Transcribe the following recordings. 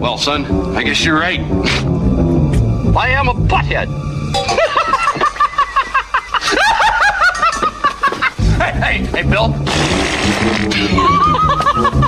Well, son, I guess you're right. I am a butthead. Hey, hey, hey, Bill.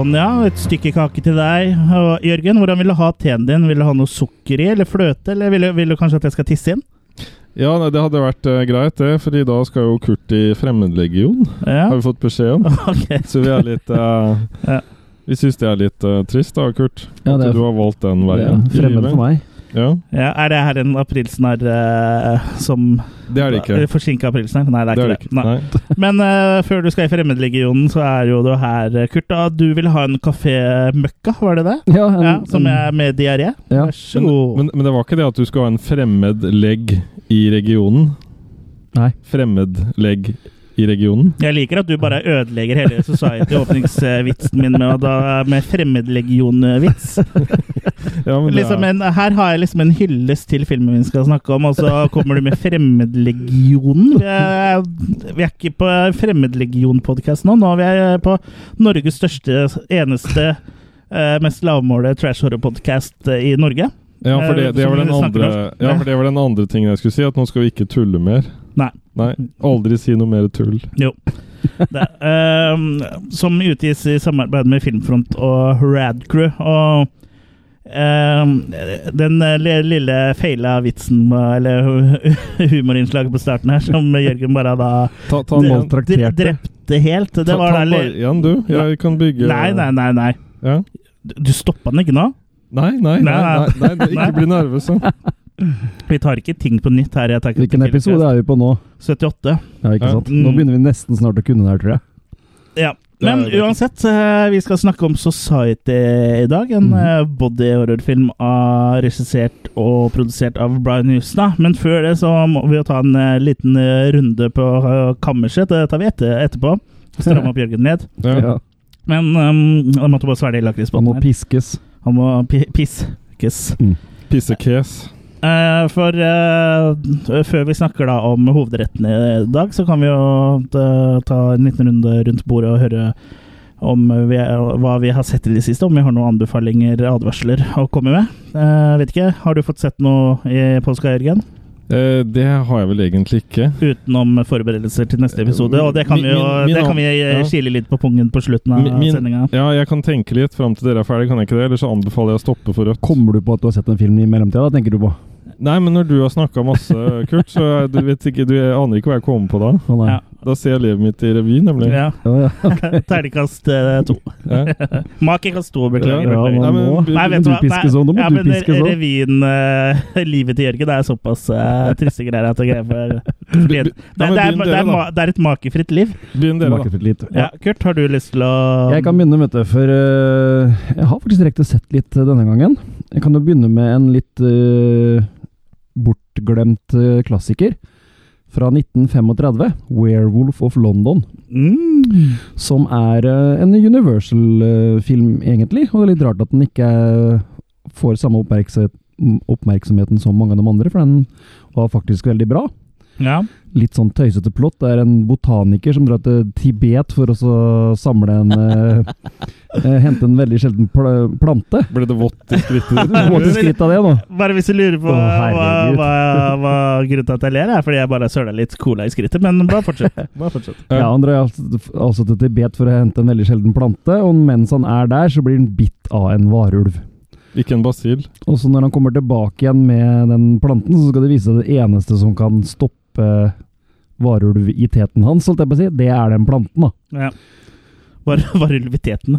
Sånn, ja. Et stykke kake til deg. Og Jørgen, hvordan vil du ha teen din? Vil du ha noe sukker i, eller fløte, eller vil du, vil du kanskje at jeg skal tisse inn? Ja, nei, det hadde vært uh, greit, det. fordi da skal jo Kurt i Fremmedlegion, Ja. har vi fått beskjed om. Okay. Så vi er litt uh, Ja. Vi syns det er litt uh, trist da, Kurt. Ja, at er- du har valgt den Det veien. er fremmed for meg. Ja, Ja, er det her en aprilsnarr uh, som Det er det ikke. Forsinka aprilsnarr? Nei, det er Det ikke er det. ikke. Nei. Nei. Men uh, før du skal i Fremmedlegionen, så er jo du her, eh, Kurt. Da, du vil ha en kafé Møkka, var det det? Ja, en, Ja, som er med diaré? Ja. Vær så Men, god. men, men det var ikke det at du skulle ha en fremmed legg i regionen? Nei. Fremmed legg i regionen? Jeg liker at du bare ødelegger hele Society-åpningsvitsen min med, da- med fremmedlegion-vits. Ja, men Liksom en, her har jeg liksom en hyllest til filmen vi skal snakke om, og så kommer du med Fremmedlegionen. Vi er, vi er ikke på Fremmedlegion-podkast nå. Nå er vi på Norges største, eneste, eh, mest lavmåle trash horror-podkast i Norge. Ja, for det, det, Som var den andre, ja, for det var den andre tingen jeg skulle si, at nå skal vi ikke tulle mer. Nei. Nei, aldri si noe mer tull. Jo. Det, ehm, som utgis i samarbeid med Filmfront og Radcrew. Og ehm, den eh, li- lille feila vitsen, eh, eller humorinnslaget på starten her, som Jørgen bare da Ta, ta drepte helt. Det Ta, var ta da bare igjen, du. Jeg kan bygge Nei, nei, nei. nei. Ja. Du, du stoppa den ikke nå? Nei, nei, nei, Nei, nei, ikke bli nervøs. Vi tar ikke ting på nytt her. Jeg Hvilken episode er vi på nå? 78. Ja, ikke sant? Nå Mm. begynner vi nesten snart å kunne det her, tror jeg. Ja. Men uansett, eh, vi skal snakke om Society i dag. En mm. body horror-film regissert og produsert av Brian Houston. Men før det så må vi jo ta en eh, liten runde på kammerset. Det tar vi etter, etterpå. Stramme opp Jørgen ned. Ja. Men um, jeg måtte bare svelge lakrisbåten. Han må piskes. Han må pi Mm. Pissekes. Uh, for uh, før vi snakker da om hovedretten i dag, så kan vi jo ta, ta en liten runde rundt bordet og høre om vi, hva vi har sett i det siste. Om vi har noen anbefalinger, advarsler å komme med. Uh, vet ikke, Har du fått sett noe i påska, Jørgen? Eh, det har jeg vel egentlig ikke. Utenom forberedelser til neste episode. Og det kan vi jo Min- min- det kan vi ja. eh, kile litt på pungen på slutten av sendinga. Ja, jeg kan tenke litt fram til dere er ferdig, kan jeg ikke det? Eller så anbefaler jeg å stoppe for rødt. Kommer du på at du har sett en film i mellomtida? Da tenker du på? Nei, men når du har snakka masse, Kurt, så er- du vet ikke, du aner ikke hva jeg kommer på da. Oh. Ja. Da ser jeg livet mitt i revy, nemlig. Ja. Ja, ja. Terningkast uh, to. Ja. Makekast to, beklager. Ja, ja, Nei, men- må, Nei, vet du hva? Nå må ja, du men piskes revyen uh, Livet til Jørgen er såpass uh, triste greier at det, greier det, Nei, er, et makefritt liv. Begynn dere. Makefritt litt. Ja, Kurt, har du lyst til å Jeg kan begynne, vet du, for uh, jeg har faktisk direkte sett litt denne gangen. Jeg kan jo begynne med en litt bortglemt eh, klassiker. Fra 1935, 'Werewolf of London'. mm. Som er eh, en Universal-film, egentlig. Og det er litt rart at den ikke eh, får samme oppmerksomheten som mange av de andre, for den var faktisk veldig bra. Ja. Litt sånn tøysete plott. Det er en botaniker som drar til Tibet for å samle en eh, eh, Hente en veldig sjelden pl plante. Ble det vått i skrittet ditt? Du må til skritt av det, nå. Bare hvis du lurer på Å, hva, hva, hva grunnen til at jeg ler, er fordi jeg bare søla litt cola i skrittet. Men bare fortsett. Bare fortsett. Ja, Han drar altså, altså til Tibet for å hente en veldig sjelden plante, og mens han er der, så blir han bitt av en varulv. Ikke en basil. Og så når han kommer tilbake igjen med den planten, så skal det vise seg det eneste som kan stoppe varulviteten hans, holdt jeg på å si, det er den planten, da. Ja. Bare, bare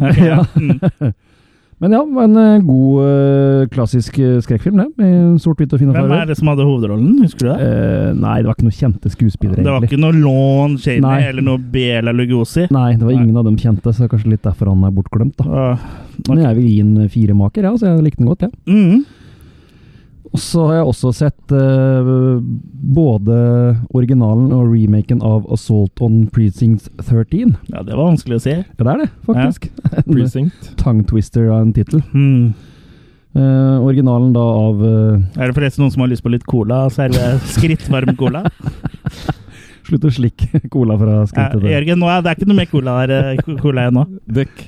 her. Ja. Mm. Men ja, en eh, god uh, klassisk eh, skrekkfilm, det. Med sort-hvitt og fine Hvem er det som hadde hovedrollen? Husker du det? Uh, nei, det var ikke noen kjente skuespillere, Det var egentlig. ikke noe Lon Nei. Eller noe Bela Lugosi. Nei, det var Nei. ingen av dem kjente, så det er kanskje litt derfor han er bortglemt, da. Åh, Men jeg vil gi en firemaker, ja, så jeg likte den godt, ja. mm. Og så har jeg også sett uh, både originalen og remaken av Assault on Precinct 13. Ja, det var vanskelig å si. Ja, det er det, faktisk. Ja. Precinct. tongue twister av en tittel. Mm. Uh, originalen da av uh, Er det forresten noen som har lyst på litt cola? Serve skrittvarm cola? Slutt å slikke cola fra Ja, skrittet. Ja, Jørgen, nå er det er ikke noe mer cola her, eh, cola igjen nå. Dekk.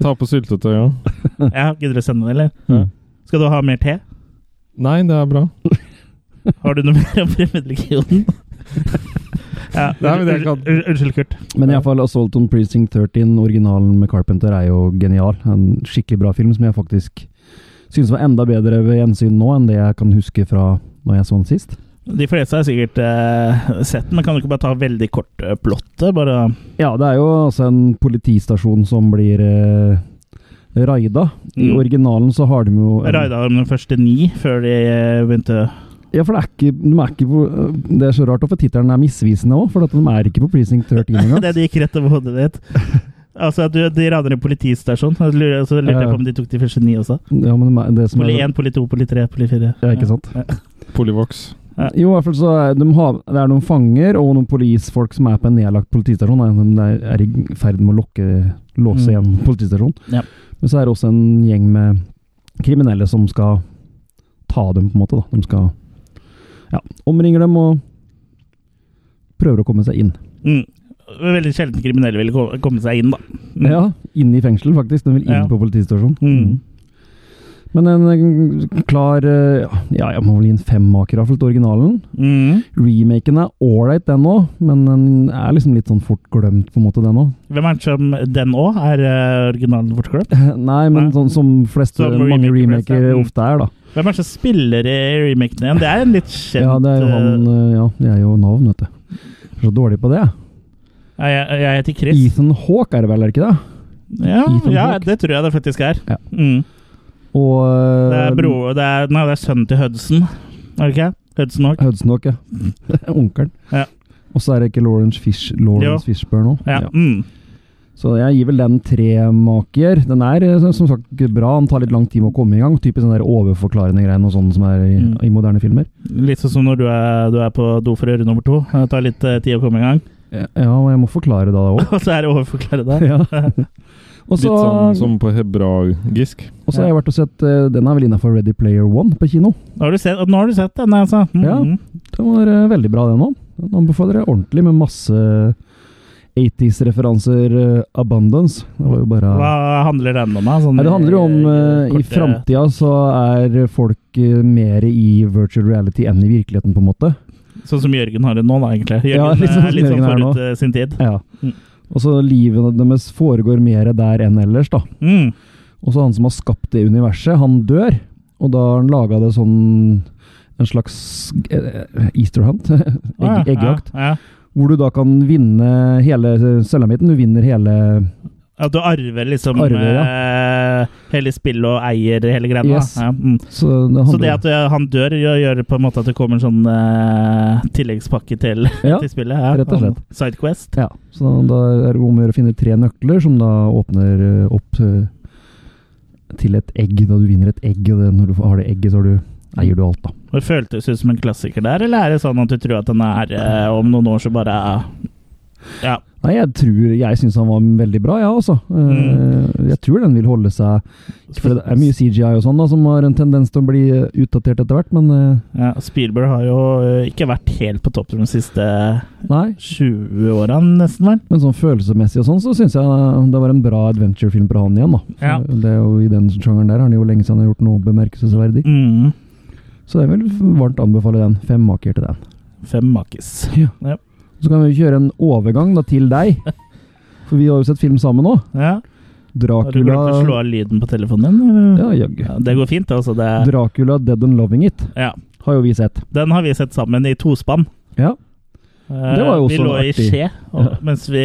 Ta på syltetøy òg. Ja, Gidder du å sende det, eller? Ja. Skal du ha mer te? Nei, det er bra. Har du noe mer om fremmedlegionen? ja, Nei, men det kan- unnskyld, unnskyld, Men Kurt. Men iallfall Assault on Precinct 13, originalen med Carpenter, er jo genial. En skikkelig bra film som jeg faktisk synes var enda bedre ved gjensyn nå enn det jeg kan huske fra når jeg så den sist. De fleste har sikkert eh, sett den, men kan du ikke bare ta veldig kort eh, plottet? Bare Ja, det er jo altså en politistasjon som blir eh, raida. I Mm. originalen så har de jo en- raida om de første ni før de eh, begynte Ja, for det er ikke, de er ikke på, Det er så rart for tittelen er misvisende òg, for at de er ikke på Precinct 13 engang. Det gikk rett over hodet ditt. Altså, du, De raner en politistasjon. Så lurte jeg på om de tok de første ni også. Ja, men de det som Poli er, 1, poli 2, poli 3, poli 4. Ja, ikke sant? Polyvox. Jo, i hvert fall så er de har, det er noen fanger og noen polisfolk som er på en nedlagt politistasjon. De er, i ferd med å lokke, låse Mm. igjen politistasjonen. Ja. Men så er det også en gjeng med kriminelle som skal ta dem, på en måte. da. De skal ja, omringer dem og prøver å komme seg inn. Mm. Veldig sjelden kriminelle vil komme seg inn, da. Mm. Ja, inn i fengsel, faktisk. De vil inn Ja. på politistasjonen. Mm. Men en eh, klar eh, Ja, jeg må vel gi en femmaker, til originalen. Mm. Remaken er ålreit, den òg, men den er liksom litt sånn fort glemt, på en måte, den òg. Hvem er det som Den òg er eh, originalen fort glemt? Nei, men Nei. sånn som fleste, Som mange remaker. Mm. ofte er, da. Hvem er det som spiller i remaken igjen? Det er en litt kjent Ja, det er jo han Ja, det er jo navn, vet du. Jeg er så dårlig på det. jeg. jeg, jeg heter Chris. Ethan Hawke er det vel, er det ikke det? Ja, ja, det tror jeg det faktisk er. Ja. Mm. Og Det er eh, bro, det er, nei, det er sønnen til Hudson, er det ikke? Hudson Hawk. Hudson Hawk, ja. Onkelen. Ja. Og så er det ikke Lawrence, Fish, Lawrence Fishburne òg. Ja. Mm. Så jeg gir vel den tre maker. Den er eh, som sagt bra. Den tar litt lang tid med å komme i gang. Typisk den der overforklarende greiene og sånn som er i, Mm. i moderne filmer. Litt sånn som når du er, du er på do for å gjøre nummer to. Det tar litt eh, tid å komme i gang. Ja, og jeg må forklare da òg. Og så er det overforklare det. Ja. Og Litt sånn som på hebraisk. og så har jeg vært og sett eh, Den er vel innafor Ready Player One på kino. Har du sett, nå har du sett den, altså. Mm. Ja. Den var eh, veldig bra, den òg. Den anbefaler jeg ordentlig, med masse 80s-referanser. Uh, abundance. Det var jo bare Hva handler den om? da? Sånn, Nei, det handler jo om eh, eh, I korte- framtida så er folk uh, mer i virtual reality enn i virkeligheten, på en måte. Sånn som Jørgen har det nå, da, egentlig. Jørgen Ja, litt sånn er som litt sånn forut eh, sin tid. Ja. Mm. Og så livet deres foregår mer der enn ellers, da. Mm. Og så han som har skapt det universet, han dør. Og da har han laga det sånn En slags eh, Easter hunt. Egg, eggjakt. Ja, ja. Hvor du da kan vinne hele sølvamitten. Du vinner hele At du arver liksom Arver, eh, hele spillet og eier hele greia. Yes. Ja, mm. Så det, Så det at eh, han dør, gjør, på en måte at det kommer en sånn uh, tilleggspakke til, Ja, til spillet? Ja, rett og slett. Sidequest. Ja, så da er det om å gjøre å finne tre nøkler som da åpner eh, opp uh, til et egg. Da du vinner et egg, og det, når du har det egget, så har du, eier du alt, da. Det føltes ut som en klassiker der, eller er det sånn at du tror at den er eh, om noen år så bare Ja. Nei, jeg tror Jeg syns han var veldig bra, jeg ja, også. Mm. Jeg tror den vil holde seg For det er mye CGI og sånn da som har en tendens til å bli eh, utdatert etter hvert, men eh, ja. Spielberg har jo eh, ikke vært helt på topp de siste nei. 20 åra, nesten, vel? Men sånn følelsesmessig og sånn, så syns jeg eh, det var en bra adventure-film fra han igjen, da. Ja. Det er jo I den sjangeren der har han jo lenge siden han har gjort noe bemerkelsesverdig. Mm. Så jeg vil varmt anbefale den. Fem maker til den. Fem makis. Så kan vi kjøre en overgang da til deg. For vi har jo sett film sammen nå. Ja. Dracula Har du glemt å slå av lyden på telefonen din? Ja, jaggu. Ja, det går fint, altså. Det, Dracula Dead and Loving It ja. har jo vi sett. Den har vi sett sammen i tospann. Ja. Eh, Det var jo vi lå lå i skje og, mens vi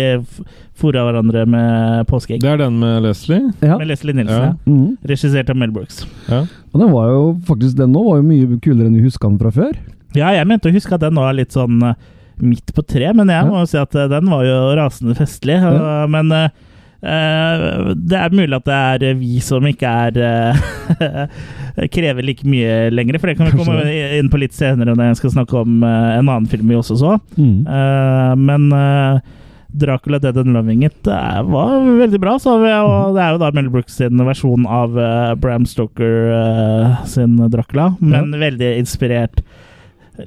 fora hverandre med påskeegg. Det er den med Leslie. ja. Med Leslie Nilsen. Ja. Ja. Mhm. Regissert av Mel Brooks. Ja. Og den var jo faktisk Den nå var jo mye kulere enn vi huska den fra før. Ja, jeg mente å huske at den var litt sånn eh, midt på tre, men jeg må jo si at eh, den var jo rasende festlig. Ja. Men eh, Eh, det er mulig at det er vi som ikke er eh, Krever like mye lenger, for det kan vi komme inn på litt senere når jeg skal snakke om eh, en annen film vi også så. Mm. Eh, men eh, Dracula Dead and Loving It eh, var veldig bra. Så vi, og det er jo da Mel Brooks sin versjon av eh, Bram Stoker eh, sin Dracula, men veldig inspirert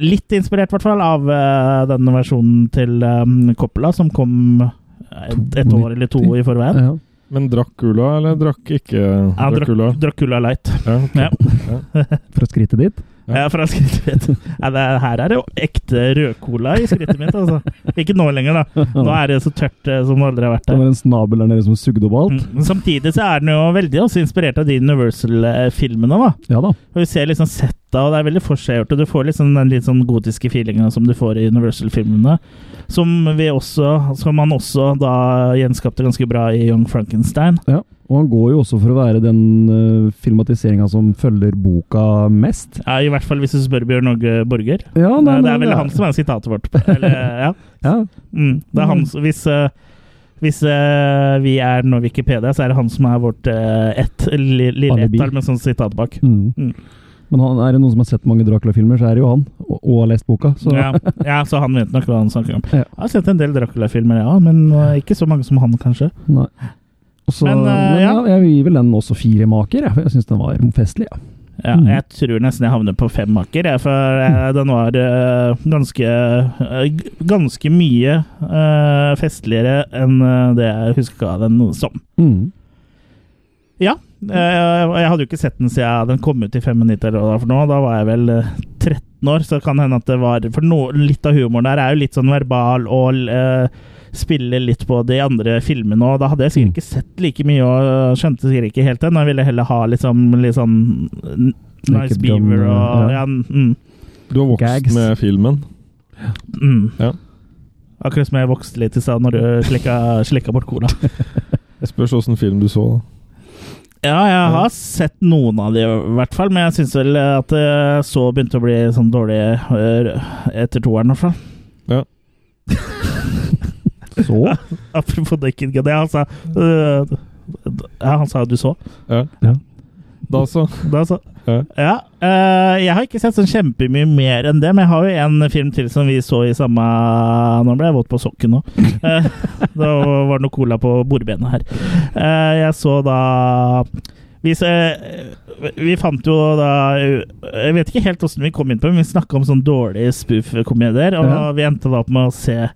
Litt inspirert, i hvert fall, av uh, denne versjonen til um, Coppola, som kom et, et år eller to i forveien. Ja. Men Dracula, eller drakk ikke Ja, Dra- Dracula? Dracula Light. Ja, okay. Ja. Fra skrittet ditt? Ja. Ja, fra skrittet mitt. Ja, det, her er det jo ekte rødcola i skrittet mitt. Altså. Ikke nå lenger, da. Nå er det så tørt eh, som det aldri har vært Det der. var en snabel der nede som sugde opp alt? Mm. Samtidig så er den jo veldig også inspirert av de Universal-filmene. da. Ja da. Og Vi ser liksom setta, og det er veldig forseggjort. Du får liksom den litt sånn gotiske feelinga som du får i Universal-filmene. Som, som han også da gjenskapte ganske bra i Young Frankenstein. Ja. Og han går jo også for å være den uh, filmatiseringa som følger boka mest. Ja, I hvert fall hvis du spør Bjørn Åge Borger. Ja, det, det er vel han som er sitatet vårt. Eller, ja. Ja. Mm, det er han som Hvis, uh, hvis uh, vi er nå Wikipedia, så er det han som er vårt uh, ett lille ett med sånn sitat bak. Mm. Mm. Men han, er det noen som har sett mange Dracula-filmer, så er det jo han. Og, og har lest boka. Så Ja, ja, så han vet nok hva han snakker om. Ja. Jeg har sett en del Dracula-filmer, ja, men eh, ikke så mange som han, kanskje. Nei. Også, Men, men, eh, ja. jeg gir vel den også fire maker, jeg. For jeg syns den var festlig. Ja. Ja, Mm. Jeg tror nesten jeg havner på fem maker, jeg, for jeg, den var uh, ganske uh, Ganske mye uh, festligere enn eh, det jeg huska den som. Mm. Ja. Eh, jeg hadde jo ikke sett den siden den kom ut i 95 eller hva for noe. Da var jeg vel eh, 13 år, så det kan hende at det var For no, litt av humoren der er jo litt sånn verbal og uh, spiller litt på de andre filmene, òg. da hadde jeg sikkert Mm. ikke sett like mye og skjønte sikkert ikke helt den. Jeg ville heller ha liksom, litt sånn Nice like Beaver og ja. ja. mm, Du har vokst Gags. med filmen. mm. Ja. Akkurat som jeg vokste litt i stad når du slikka, slikka bort cola. Jeg spørs åssen film du så. da. Ja, jeg har sett noen av de i hvert fall, men jeg syns vel at det så begynte å bli sånn dårlig øh, etter toeren, i hvert fall. Ja. Så Apropos Naked Gun. Ja, han sa øh, Ja, han sa du så. Ja. Ja. Da så. Da så. Ja. Ja. øh, jeg har ikke sett sånn kjempemye mer enn det, men jeg har jo en film til som vi så i samme Nå ble jeg våt på sokken nå. Eh, da var det noe cola på bordbenet her. Eh, jeg så da vi, vi fant jo da Jeg vet ikke helt åssen vi kom inn på men vi snakka om sånn dårlige spoof-komedier, og Ja. vi endte da opp med å se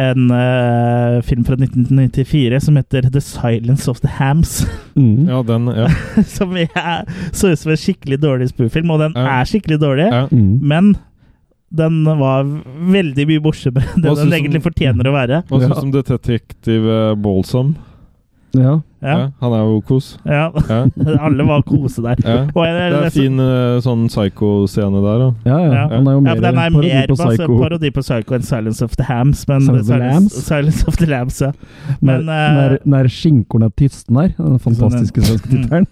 en uh, film fra 1994 som heter The Silence of the Hams. mm. Ja, den Ja. som jeg så ut som en skikkelig dårlig spoof-film, og den Ja. er skikkelig dårlig, ja. Mm. men den var veldig mye morsommere enn den egentlig fortjener å være. Hva syns du om Detektiv Balsam? Ja. Ja, han er jo kos. ja. Ja. Alle var kose der. Ja. Det er en fin eh, sånn psycho-scene der, da. Ja, ja. Ja. Han er jo mer er parodi mer på Psycho. parodi på Psycho enn Silence of the Hams. Men Silence of the Lambs? Silence of the Lambs, ja. Men, når, eh, når, når skinkorna her. den fantastiske svenske Mm. tittelen.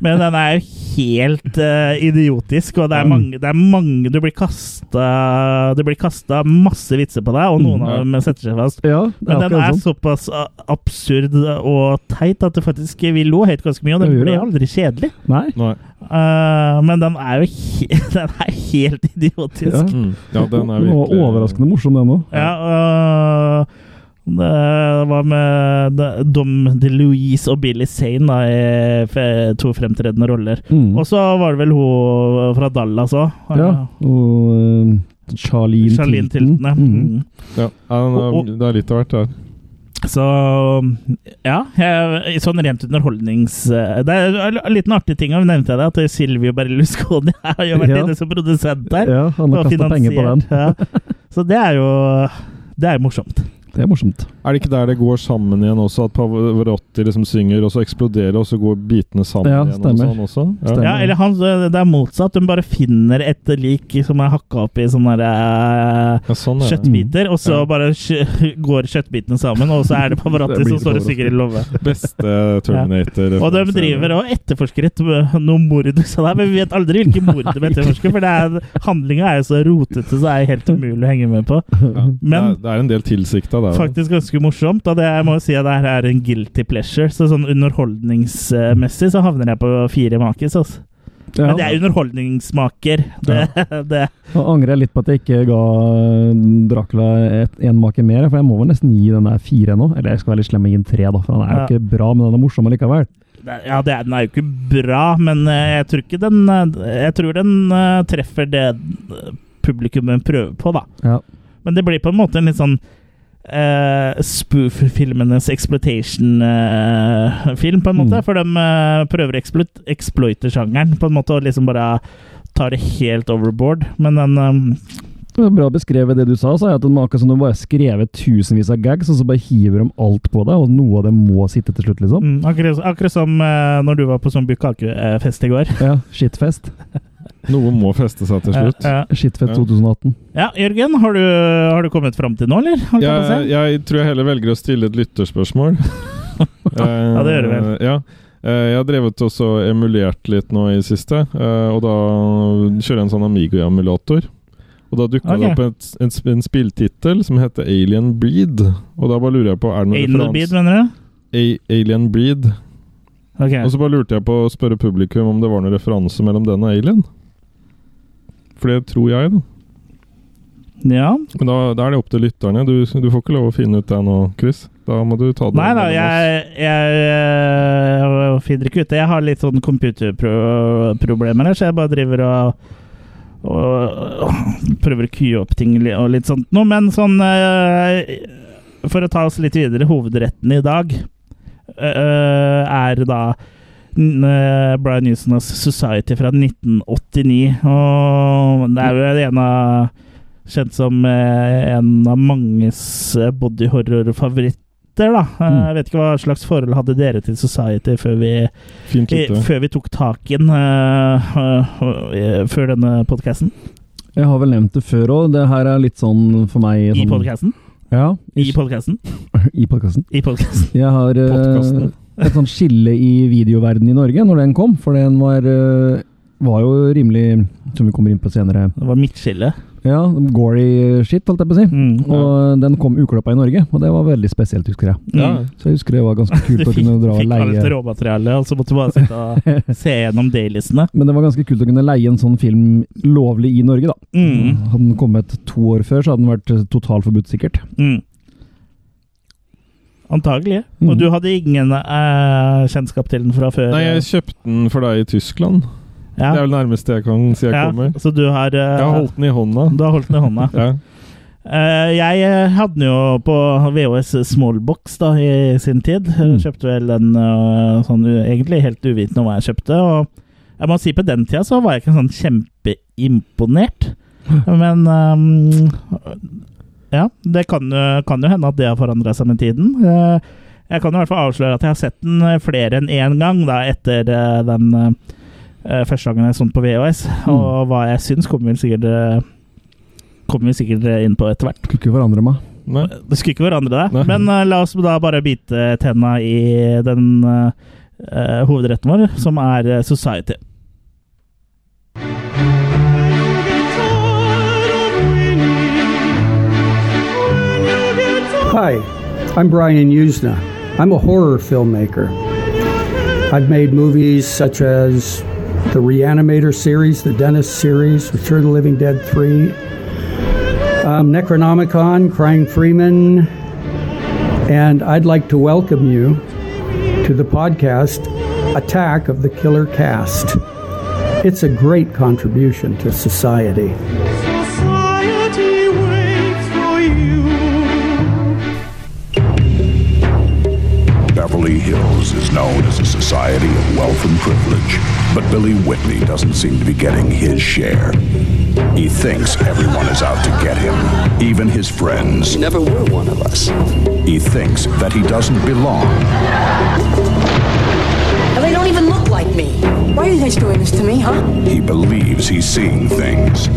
Men den er jo helt uh, idiotisk, og det er mange, det er mange Du blir kasta Det blir kasta masse vitser på deg, og noen Mm. av dem setter seg fast. Ja, Men den er sånn. såpass uh, absurd og teit at det faktisk vi lo høyt ganske mye, og den Det ble aldri kjedelig. Nei. Nei. Uh, men den er jo he den er helt idiotisk. Ja. Mm. Ja, den er virkelig overraskende morsom, den òg. Ja, øh, det var med Dom Dom DeLuise og Billy Zane da, i to fremtredende roller. Mm. Og så var det vel hun fra Dallas òg. Ja, og uh, Charlene, Charlene Tilton. Tilton. ja. Mm. Mm. Ja, det er litt av hvert der. Så ja, jeg, sånn rent underholdnings... Det er en liten artig ting, og nevnte jeg det, at Silvio Berlusconi har jo vært Ja. inne som produsent der. Ja, han har kasta penger på den. Ja. Så det er jo Det er jo morsomt. Det er morsomt. Er det ikke der det går sammen igjen også, at Pavarotti liksom synger, og så eksploderer, og så går bitene sammen Ja, igjen. stemmer. Og sånn også. Ja. Stemmer. Ja, eller han, det er motsatt. Hun bare finner et lik som er hakka opp i sånne der, eh, Ja, sånn er kjøttbiter, og så Ja. bare går kjøttbitene sammen, og så er det Pavarotti som står og synger i låve. Beste Terminator. Og de driver og etterforsker et noe mord, så der, men vi vet aldri hvilke mord de etterforsker, for det handlinga er jo så rotete, så det er helt umulig å henge med på. Ja, Men- det, er, det er en del tilsikta der. Faktisk ganske morsomt, og det jeg må jo si at det her er en guilty pleasure, så sånn underholdningsmessig så havner jeg på fire makis, altså. Ja. Men det er underholdningsmaker. Det, det, Jeg angrer litt på at jeg ikke ga Dracula et- en make mer, for jeg må vel nesten gi den der fire nå. Eller jeg skal være litt slem og gi den tre, da, for den er jo Ja. ikke bra, men den er morsom likevel. ja, det er, den er jo ikke bra, men eh, jeg tror ikke den eh, Jeg tror den eh, treffer det eh, publikummet prøver på, da. Ja. Men det blir på en måte en litt sånn uh, spoof-filmenes exploitation-film, på en måte. Mm. For de uh, prøver å exploit, exploite sjangeren, på en måte, og liksom bare tar det helt overboard. Men den um Det er Bra beskrevet det du sa, så er at de akkurat som de bare skrevet tusenvis av gags, og så bare hiver de alt på deg, og noe av det må sitte til slutt, liksom. mm, akkurat, akkurat som uh, når du var på sånn Bukake-fest i går. Ja, shitfest. Noe må feste seg til slutt. Ja, ja. Shitfett 2018. ja, Jørgen, har du, har du kommet fram til nå, eller? Han kan få se. Jeg, jeg tror jeg heller velger å stille et lytterspørsmål. Ja, det gjør du vel. Eh, Ja. Eh, Jeg har drevet også emulert litt nå i siste, eh, og da kjører jeg en sånn Amigo-emulator. Og da dukka det opp et, en, en spilltittel som heter Alien Breed. Og da bare lurer jeg på Er det noen Alien Breed, mener du? A Alien Breed. Okay. Og så bare lurte jeg på å spørre publikum om det var noen referanse mellom den og Alien. For det tror jeg, da. Ja. Men da, da er det opp til lytterne. Du, du får ikke lov å finne ut det nå, Chris. Da må du ta det Nei da, jeg, jeg, jeg finner ikke ut det. Jeg har litt sånn computerproblemer her, så jeg bare driver og, og prøver å kue opp ting og litt sånt noe. Men sånn eh, For å ta oss litt videre, hovedretten i dag eh, er da eh, Brian Newsons 'Society' fra 1989. Og det er jo en av Kjent som eh, en av manges eh, body horror-favoritter, da. Eh, Mm. Jeg vet ikke hva slags forhold hadde dere til Society før vi, Fint i, før vi tok tak i den, uh, eh, eh, før denne podkasten? Jeg har vel nevnt det før òg. Det her er litt sånn for meg I sånn, podkasten? Ja, I podkasten? i podkasten. Jeg har eh, Podcasten. Et sånt skille i videoverdenen i Norge når den kom, for den var, eh, var jo rimelig, som vi kommer inn på senere, Det var midtskille. ja, gory shit, holdt jeg på å si. Mm. Og den kom uklappa i Norge, og det var veldig spesielt, husker jeg. Ja. Mm. Så jeg husker det var ganske kult å kunne dra og leie fikk alt råmaterialet, og så måtte du bare sitte og se gjennom daylistene. Men det var ganske kult å kunne leie en sånn film lovlig i Norge, da. Mm. Hadde den kommet to år før, så hadde den vært totalforbudt, sikkert. Mm. Antagelig. Mm. Og du hadde ingen eh, kjennskap til den fra før? Nei, jeg kjøpte den for deg i Tyskland. ja. Det er vel nærmest nærmeste jeg kan si jeg ja. kommer. Så du har, eh, Jeg har holdt den i hånda. du har holdt den i hånda? Ja. Uh, jeg eh, hadde den jo på VHS Smallbox da, i sin tid. Mm. Kjøpte vel den uh, sånn egentlig helt uvitende om hva jeg kjøpte. Og jeg må si på den tida så var jeg ikke sånn kjempeimponert. Men ehm, ja, det kan, kan jo hende at det har forandra seg med tiden. Eh, jeg kan i hvert fall avsløre at jeg har sett den eh, flere enn én gang da, etter eh, den første gangen jeg så den på VHS. Og hva jeg syns, kommer vi sikkert kommer vi sikkert inn på etter hvert. Skulle ikke forandre meg. Nei. Det skulle ikke forandre. Nei. Men la oss da bare bite tenna i den eh, hovedretten vår, som er Society. Hi, I'm Brian Usna. I'm a horror filmmaker. I've made movies such as the Reanimator series, the Dentist series, Return of the Living Dead 3, um, Necronomicon, Crying Freeman, and I'd like to welcome you to the podcast Attack of the Killer Cast. It's a great contribution to society. Society Beverly Hills is known as a society of wealth wealth and privilege, but Billy Whitney doesn't seem to be getting his share. He thinks everyone is out to get him, even his friends. You never were one of us. He thinks that he doesn't belong. And they don't even look like me. Why are you guys doing this to me, huh? He believes he's seeing things.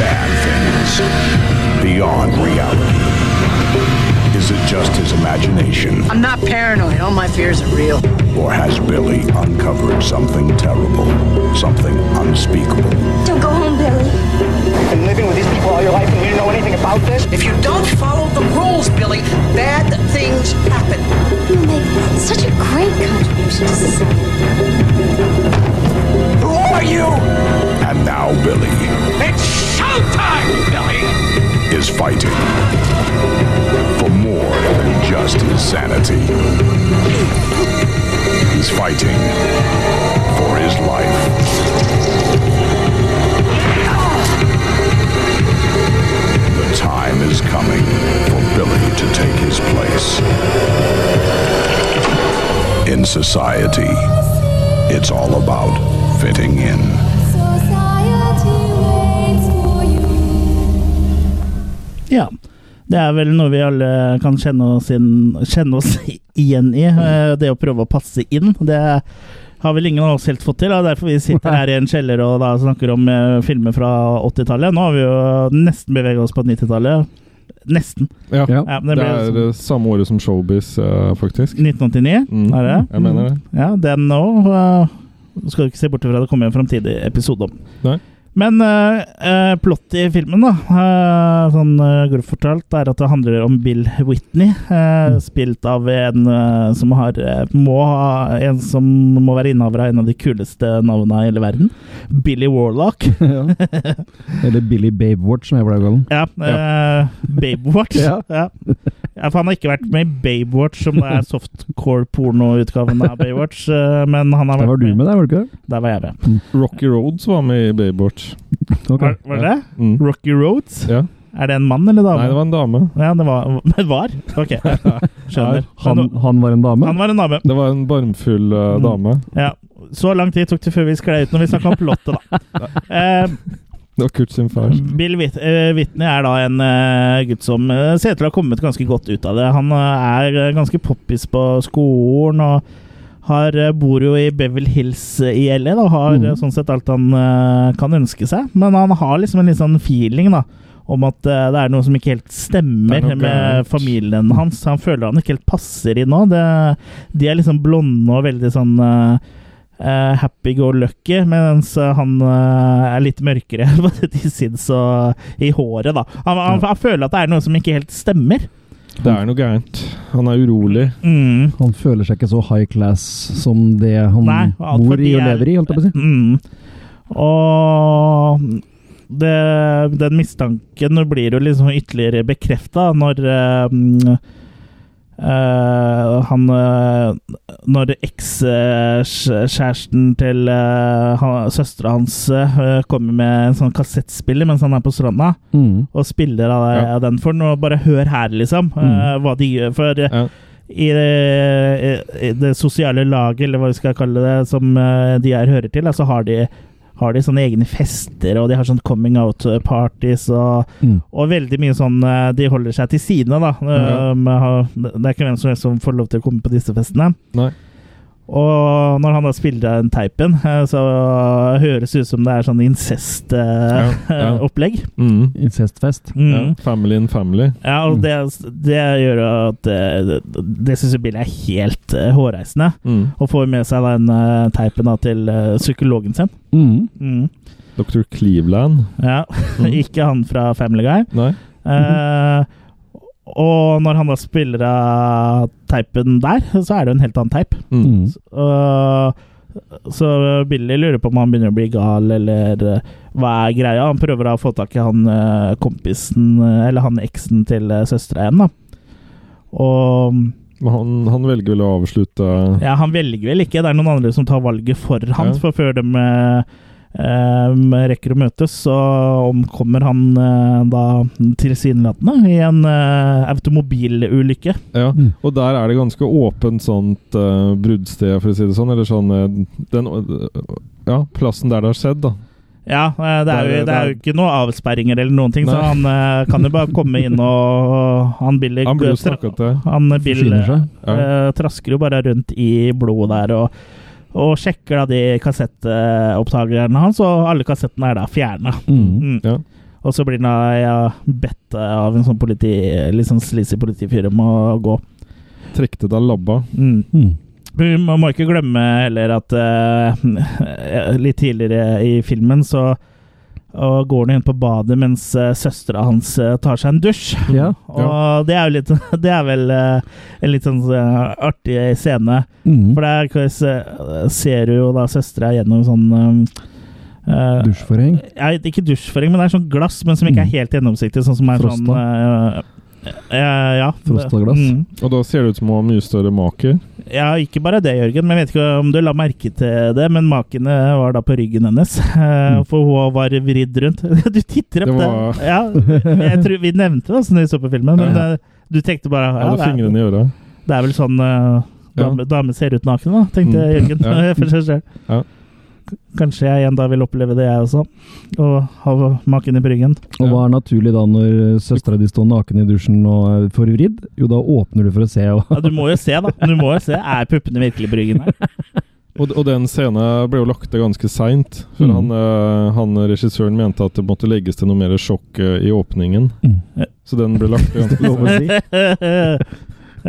Bad things. Beyond reality. Is it just his imagination? I'm not paranoid. All my fears are real. Or has Billy uncovered something terrible? Something unspeakable? Don't go home, Billy. You've been living with these people all your life and you didn't know anything about this? If you don't follow the rules, Billy, bad things happen. You make such a great contribution to society. Who are you? And now Billy It's showtime, Billy! is fighting for more than just his sanity. He's fighting for his life. The time is coming for Billy to take his place. In society, it's all about fitting in. Ja. Det er vel noe vi alle kan kjenne oss, inn, kjenne oss igjen i. eh, Det å prøve å passe inn. Det har vel ingen av oss helt fått til. og Derfor vi sitter her i en kjeller og da snakker om eh, filmer fra 80-tallet. Nå har vi jo nesten beveget oss på 90-tallet. Nesten. Ja. Ja. Det ble er det samme året som Showbiz, eh, faktisk. 1989, Mm, er det? Jeg mener det. Ja, den nå skal du ikke se bort fra det kommer en framtidig episode om. Nei. Men uh, plottet i filmen, da, uh, sånn uh, grovt fortalt, er at det handler om Bill Whitney. eh, Spilt av en som har må ha En som må være innehaver av en av de kuleste navnene i hele verden. Billy Warlock. ja. Eller Billy Babewatch, som jeg pleier å kalle den. Ja, uh, Babewatch. Ja. ja. Ja, for han har ikke vært med i Babewatch, som det er softcore-pornoutgaven av Baywatch. eh, men han har vært Der var du med, der, var du ikke det? Der var jeg med. Rocky Roads var med i Baywatch. Ok. Var, var det det? Mm. Rocky Roads? Ja. Er det en mann eller dame? Nei, det var en dame. Ja, det var, det var? Ok, skjønner. Han, han var en dame? Han var en dame. Det var en barmfull Mm. dame. Ja. Så lang tid tok det før vi sklei ut når vi snakka om plottet, da. Eh, Det var Kurt sin far. Bill Whit eh, Whitney er da en uh, gutt som uh, ser ut til å ha kommet ganske godt ut av det. Han uh, er ganske poppis på skolen og har, eh, bor jo i Beverly Hills eh, i LA og har Mm. eh, sånn sett alt han uh, kan ønske seg. Men han har liksom en litt sånn feeling da, om at uh, det er noe som ikke helt stemmer er med galt. familien hans. Han føler han ikke helt passer inn nå. Det, de er liksom blonde og veldig sånn uh, Uh, happy-go-lucky, mens eh, han uh, er litt mørkere i sinns og i håret, da. Han, han, han føler at det er noe som ikke helt stemmer. Det er noe gærent. Han er urolig. Mm. Han føler seg ikke så high class som det han Nei, bor i og er- lever i, holdt jeg på å si. Mm. Og det, den mistanken blir jo liksom ytterligere bekrefta når eh, eh, han eh, Når ekskjæresten til uh, søstera hans uh, kommer med en sånn kassettspiller mens han er på stranda, Mm. og spiller av, Ja. den for Og Bare hør her, liksom, eh, hva de gjør. For Ja. i det, i det sosiale laget, eller hva vi skal kalle det, som de her hører til, så har de, har de sånne egne fester, og de har sånn coming out-parties, og, Mm. og veldig mye sånn eh, De holder seg til sidene, da. Mm. Det er ikke hvem som helst som får lov til å komme på disse festene. Nei. Og når han da spiller den teipen, eh, så høres det ut som det er sånn Ja, ja. incest-opplegg. Mm. Incestfest. Mm. Ja. Family in family. Ja, og det, det gjør jo at eh, Det, det syns jeg Bill er helt eh, hårreisende. Mm. Og får med seg den eh, teipen da til eh, psykologen sin. Mm. Mm. Dr. Cleveland. Ja, Mm. Ikke han fra Family Guy. Nei. Eh, og når han da spiller av teipen der, så er det jo en helt annen teip. Mm. Så, uh, så Billy lurer på om han begynner å bli gal, eller uh, hva er greia. Han prøver da å få tak i han uh, kompisen, eller han eksen til uh, søstera igjen, da. Og Men han, han velger vel å avslutte Ja, han velger vel ikke. Det er noen andre som tar valget for han. Ja. For før de eh, eh, rekker å møtes, så omkommer han eh, da tilsynelatende i en eh, automobilulykke. Ja, og der er det ganske åpent sånt uh, bruddsted, for å si det sånn. Eller sånn eh, den, eh, Ja, plassen der det har skjedd, da. Ja, eh, det er, jo, det er jo ikke noe avsperringer eller noen ting, så han eh, kan jo bare komme inn og, og Han Billy Han blir jo tra- snakket. Han Bill eh, trasker jo bare rundt i blodet der og, og sjekker da de kassettopptakerne hans, og alle kassettene er da fjerna. Mm. Ja. Og så blir han ja, bedt av en sånn politi, litt sånn sleazy politifyr om å gå. Trekte da labba. Mm. Mm. Man må ikke glemme heller at uh, litt tidligere i filmen så og går han inn på badet mens uh, søstera hans eh, tar seg en dusj. Ja. Og det er jo litt Det er vel eh, en litt sånn artig scene. Mm. For der ser du jo da søstera gjennom sånn uh, Dusjforheng. ja, Ikke dusjforheng, men det er sånn glass, men som ikke er helt gjennomsiktig. Sånn som er Frosta. sånn eh, eh, Ja. Frostaglass. Mm. Og da ser det ut som hun har mye større make. Ja, ikke bare det, Jørgen. Men jeg vet ikke om du la merke til det, men makene var da på ryggen hennes. Mm. For hun var vridd rundt. Du titter opp Det det. var- Ja, jeg tror Vi nevnte det når vi så på filmen, men Ja. du tenkte bare ja, Hadde det, er, fingrene i øra. det er vel sånn uh, dame, dame ser ut naken, da, tenkte Mm. Jørgen. Ja. for seg selv. Ja. Kanskje jeg en dag vil oppleve det, jeg også. Og ha maken i bryggen. Og hva er naturlig da når søstera di står naken i dusjen og får vridd? Jo, da åpner du for å se. Og Ja, du må jo se, da. Du må jo se. Er puppene virkelig i bryggen her? Og, og den scenen ble jo lagt til ganske seint. For Mm. han, eh, han regissøren mente at det måtte legges til noe mer sjokk eh, i åpningen. Mm. Så den ble lagt til ganske Lov å seint. si.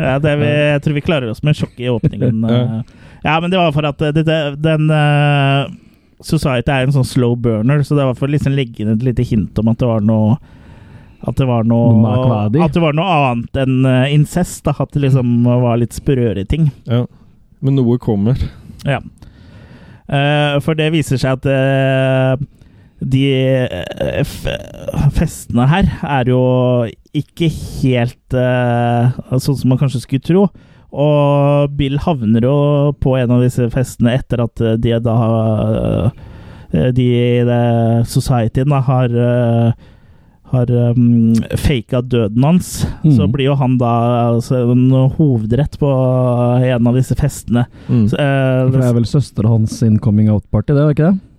ja, det vi, jeg tror vi klarer oss med sjokk i åpningen. Ja. Eh. ja, men det var for at det, det, den uh, Society er en sånn slow burner, så det var for å liksom legge inn et lite hint om at det var noe at det var noe, at det var noe annet enn eh, incest. Da, at det liksom var litt sprøere ting. Ja. Men noe kommer. Ja. Uh, for det viser seg at uh, de eh, festene her er jo ikke helt uh, sånn som man kanskje skulle tro. Og Bill havner jo på en av disse festene etter at de da eh, De i societyen da har eh, har um, faka døden hans, mm. så blir jo han da altså, en hovedrett på en av disse festene. Mm. Så, uh, det er vel søstera hans sin coming out-party, det var ikke det?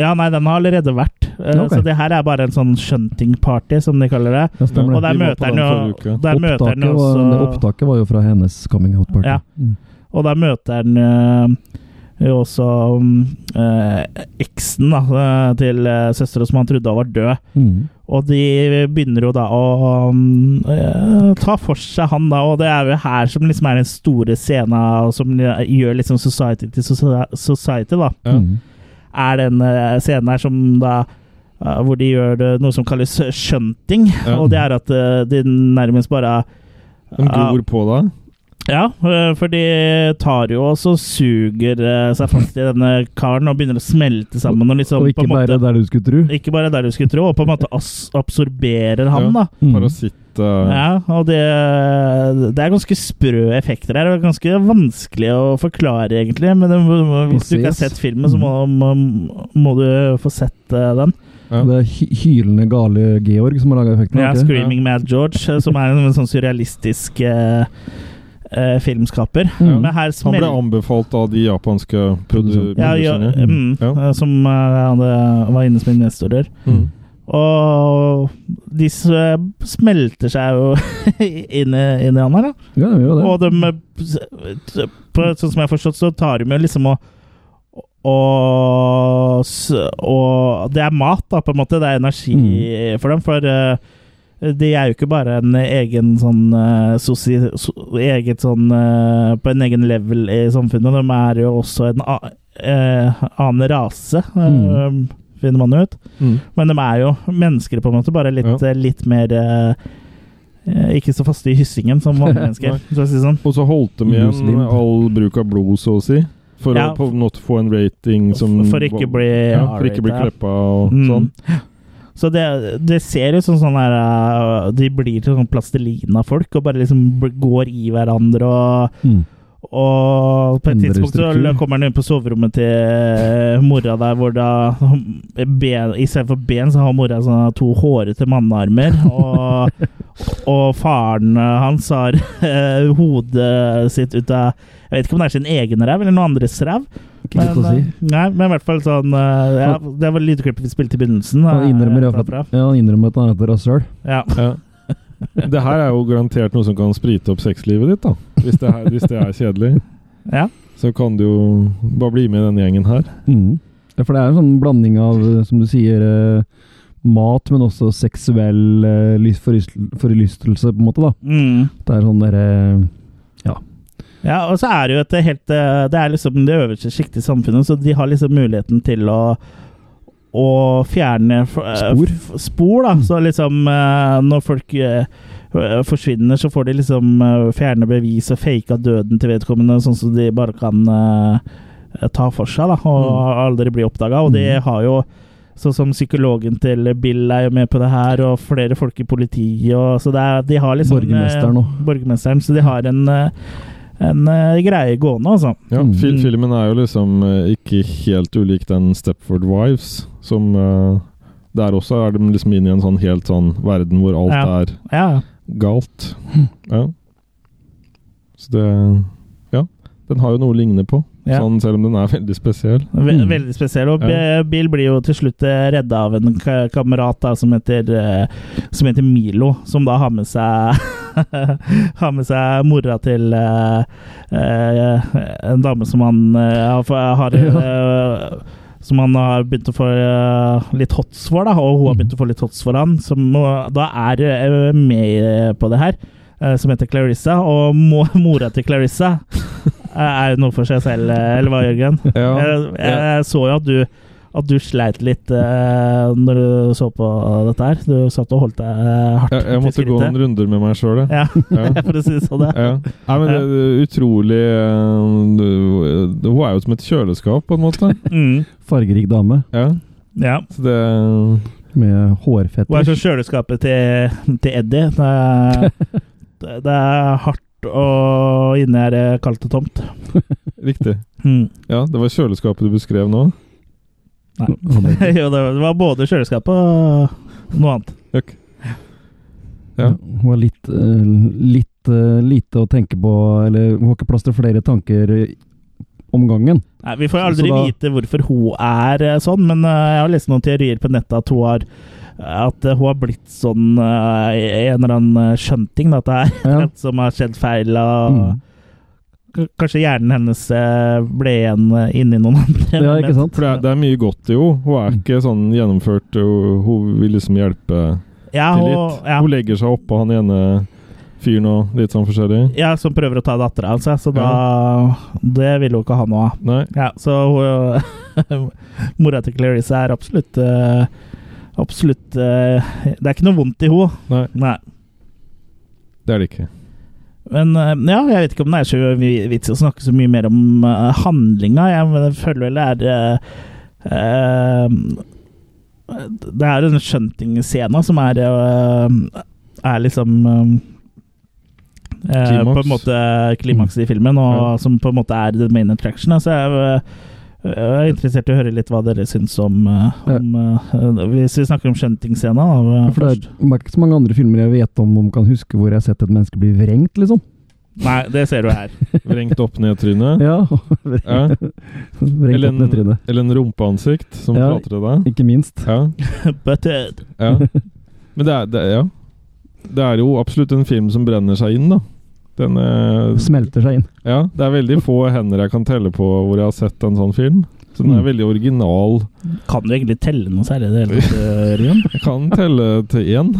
Ja, nei, den har allerede vært. Eh, Ok. Så det her er bare en sånn shunting-party, som de kaller det. Ja, Og der møter han jo. Der møter han Opptaket var, også opptaket var jo fra hennes coming out-party. Ja. Mm. Og der møter han eh, jo også um, eh, eksen da, eh, til uh, søstera som han trodde var død. Mm. Og de begynner jo da å um, eh, ta for seg han, da, og det er jo her som liksom er den store scenen som gjør liksom Society til Society, da. Mm. Er den eh, scenen her som da eh, hvor de gjør noe som kalles shunting. Ja. Og det er at eh, de nærmest bare De gror på deg. Ja, for de tar jo også suger seg fast i denne karen og begynner å smelte sammen. Og, liksom, Og på ikke en måte, bare der du skulle tro. ikke bare der du skulle tro, og på en måte absorberer han, Ja. da. Mm. Eh, Ja, og det, det er ganske sprø effekter her. og ganske vanskelig å forklare, egentlig. Men det, hvis du ikke har sett filmen, så må, må, må du få sett uh, den. Ja. Det er hylende gale Georg som har laga effekten. Ja, ikke? 'Screaming Mad George', øh, som er en, en sånn surrealistisk uh, filmskaper. Mm. Men her Han ble anbefalt av de japanske produsentene? Ja, ja, mm, Ja. eh, som uh, var inne som investorer. Mm. Og de smelter seg jo inn i, inn i han her, da. Ja, det gjør det. Og de på, Sånn som jeg har forstått, så tar de jo liksom og og, og det er mat, da, på en måte. Det er energi Mm. for dem. For eh, de er jo ikke bare en egen sånn eh, sosi, so, eget sånn eh, På en egen level i samfunnet. De er jo også en a, eh, annen rase, eh, finner man ut. Mm. Men de er jo mennesker, på en måte. Bare litt, Ja. eh, litt mer eh, eh, Ikke så faste i hyssingen som vanlige mennesker, så å si sånn. Og så holdt de igjen Muslim. all bruk av blod, så å si. For Ja. å på en måte få en rating som For ikke bli ja, For ikke bli kleppa og Mm. sånn. Så det, det ser ut som sånn her uh, De blir til sånn plastelina-folk og bare liksom går i hverandre og, Mm. Og på et tidspunkt så kommer han inn på soverommet til eh, mora der, hvor da ben, istedenfor ben, så har mora sånne to hårete mannearmer. Og, og faren hans har eh, hodet sitt ut av Jeg vet ikke om det er sin egen ræv eller noen andres ræv. Å si. eh, Nei, men i hvert fall sånn ja, Det var lydklippet vi spilte i begynnelsen. Han innrømmer, fall- ja, han innrømmer at han heter et rasshøl. Ja. Ja. Det her er jo garantert noe som kan sprite opp sexlivet ditt, da. Hvis det, her, hvis det er kjedelig. Ja. Så kan du jo bare bli med i denne gjengen her. Mm. Ja, for det er en sånn blanding av, eh, som du sier, eh, mat, men også seksuell eh, lys- forlystelse, på en måte, da. Mm. Det er sånn derre Ja. Ja, og så er det jo et helt eh, Det er liksom det øverste sjiktet i samfunnet, så de har liksom muligheten til å å fjerne eh, Spor. f- spor, da. Så liksom eh, Når folk eh, forsvinner, så får de liksom fjerne bevis og fake av døden til vedkommende, sånn som de bare kan ta for seg, da, og aldri bli oppdaga. Og de har jo Sånn som psykologen til Bill er jo med på det her, og flere folk i politiet. Og, så det er, de har liksom Borgermesteren òg. Borgermesteren, så de har en, en greie gående, altså. Ja, Mm. fil Filmen er jo liksom ikke helt ulik den Stepford Wives, som uh, Der også er de liksom inn i en sånn helt sånn verden hvor alt Ja. er Ja. galt. Ja. Så det Ja. Den har jo noe å ligne på, Ja. sånn, selv om den er veldig spesiell. Ve Mm. Veldig spesiell. Og Ja. Bill blir jo til slutt eh, redda av en ka kamerat da, som, heter, eh, som heter Milo, som da har med seg Har med seg mora til uh, uh, en dame som han uh, har, har Som han har begynt å få eh, litt hots for, da, og hun har begynt å få litt hots for han, som eh, da er eh, med på det her. eh, Som heter Clarissa, og mora til Clarissa eh, er jo noe for seg selv, eh, eller hva, Jørgen? Ja, Jeg, jeg så jo at du, at du sleit litt uh, når du så på dette her. Du satt og holdt deg eh, hardt Jeg, jeg måtte gå noen runder med meg sjøl, Ja, Ja. for å si det sånn. Ja. Ja. Nei, men det er utrolig uh, Hun er jo som et kjøleskap, på en måte. Mm, Fargerik dame Ja, ja. så det med Hun er som kjøleskapet til, til Eddie. Det er, det det er hardt, og inne er det kaldt og tomt. Riktig. Mm. Ja, det var kjøleskapet du beskrev nå. Nei. jo, det var- både kjøleskap og noe annet. Øk. Ja. Hun har litt, eh, litt eh, lite å tenke på, eller hun har ikke plass til flere tanker om gangen. Nei, Vi får aldri da- vite hvorfor hun er eh, sånn, men jeg har lest noen teorier på nettet at hun har at hun har blitt sånn en eller annen skjønting. da, At det er Ja. som har skjedd feil. Og Mm. Kanskje hjernen hennes eh, ble igjen eh, inni noen andre. Ja, ikke sant? For det er, det er mye godt i henne. Hun er ikke sånn gjennomført. Hun, hun vil liksom hjelpe Ja, til og, litt. ja, Hun legger seg oppå han ene fyren og litt sånn forskjellig. ja, som prøver å ta dattera hans, ja, så da Det vil hun ikke ha noe av. Nei. Ja, så hun, mora til Clarice er absolutt eh, Absolutt Det er ikke noe vondt i henne. Nei, Nei. det er det ikke. Men eh, ja, jeg vet ikke om det er så vits å snakke så mye mer om uh, handlinga. Jeg føler vel det er eh, Det er en skjønting Scena som er uh, Er liksom. På en måte klimakset i filmen, og Ja. som på en måte er the main attraction. Så jeg eh, jeg er interessert i å høre litt hva dere syns om, eh, om eh, Hvis vi snakker om skjønting-scena. Ja, For det er, det er ikke så mange andre filmer jeg vet om om kan huske hvor jeg har sett et menneske bli vrengt, liksom. Nei, det ser du her. Vrengt opp ned-trynet. Ja. Ja. vrengt Eller opp ned en, trynet. eller en rumpeansikt som Ja. prater til deg. Ikke minst. Ja. Butted. ja. Men det er, det, ja. det er jo absolutt en film som brenner seg inn, da. Den eh, Smelter seg inn. Ja, det er veldig få hender jeg kan telle på hvor jeg har sett en sånn film. Så den er Mm. veldig original. Kan du egentlig telle noe særlig i det hele tatt, eh, Jeg kan telle til én.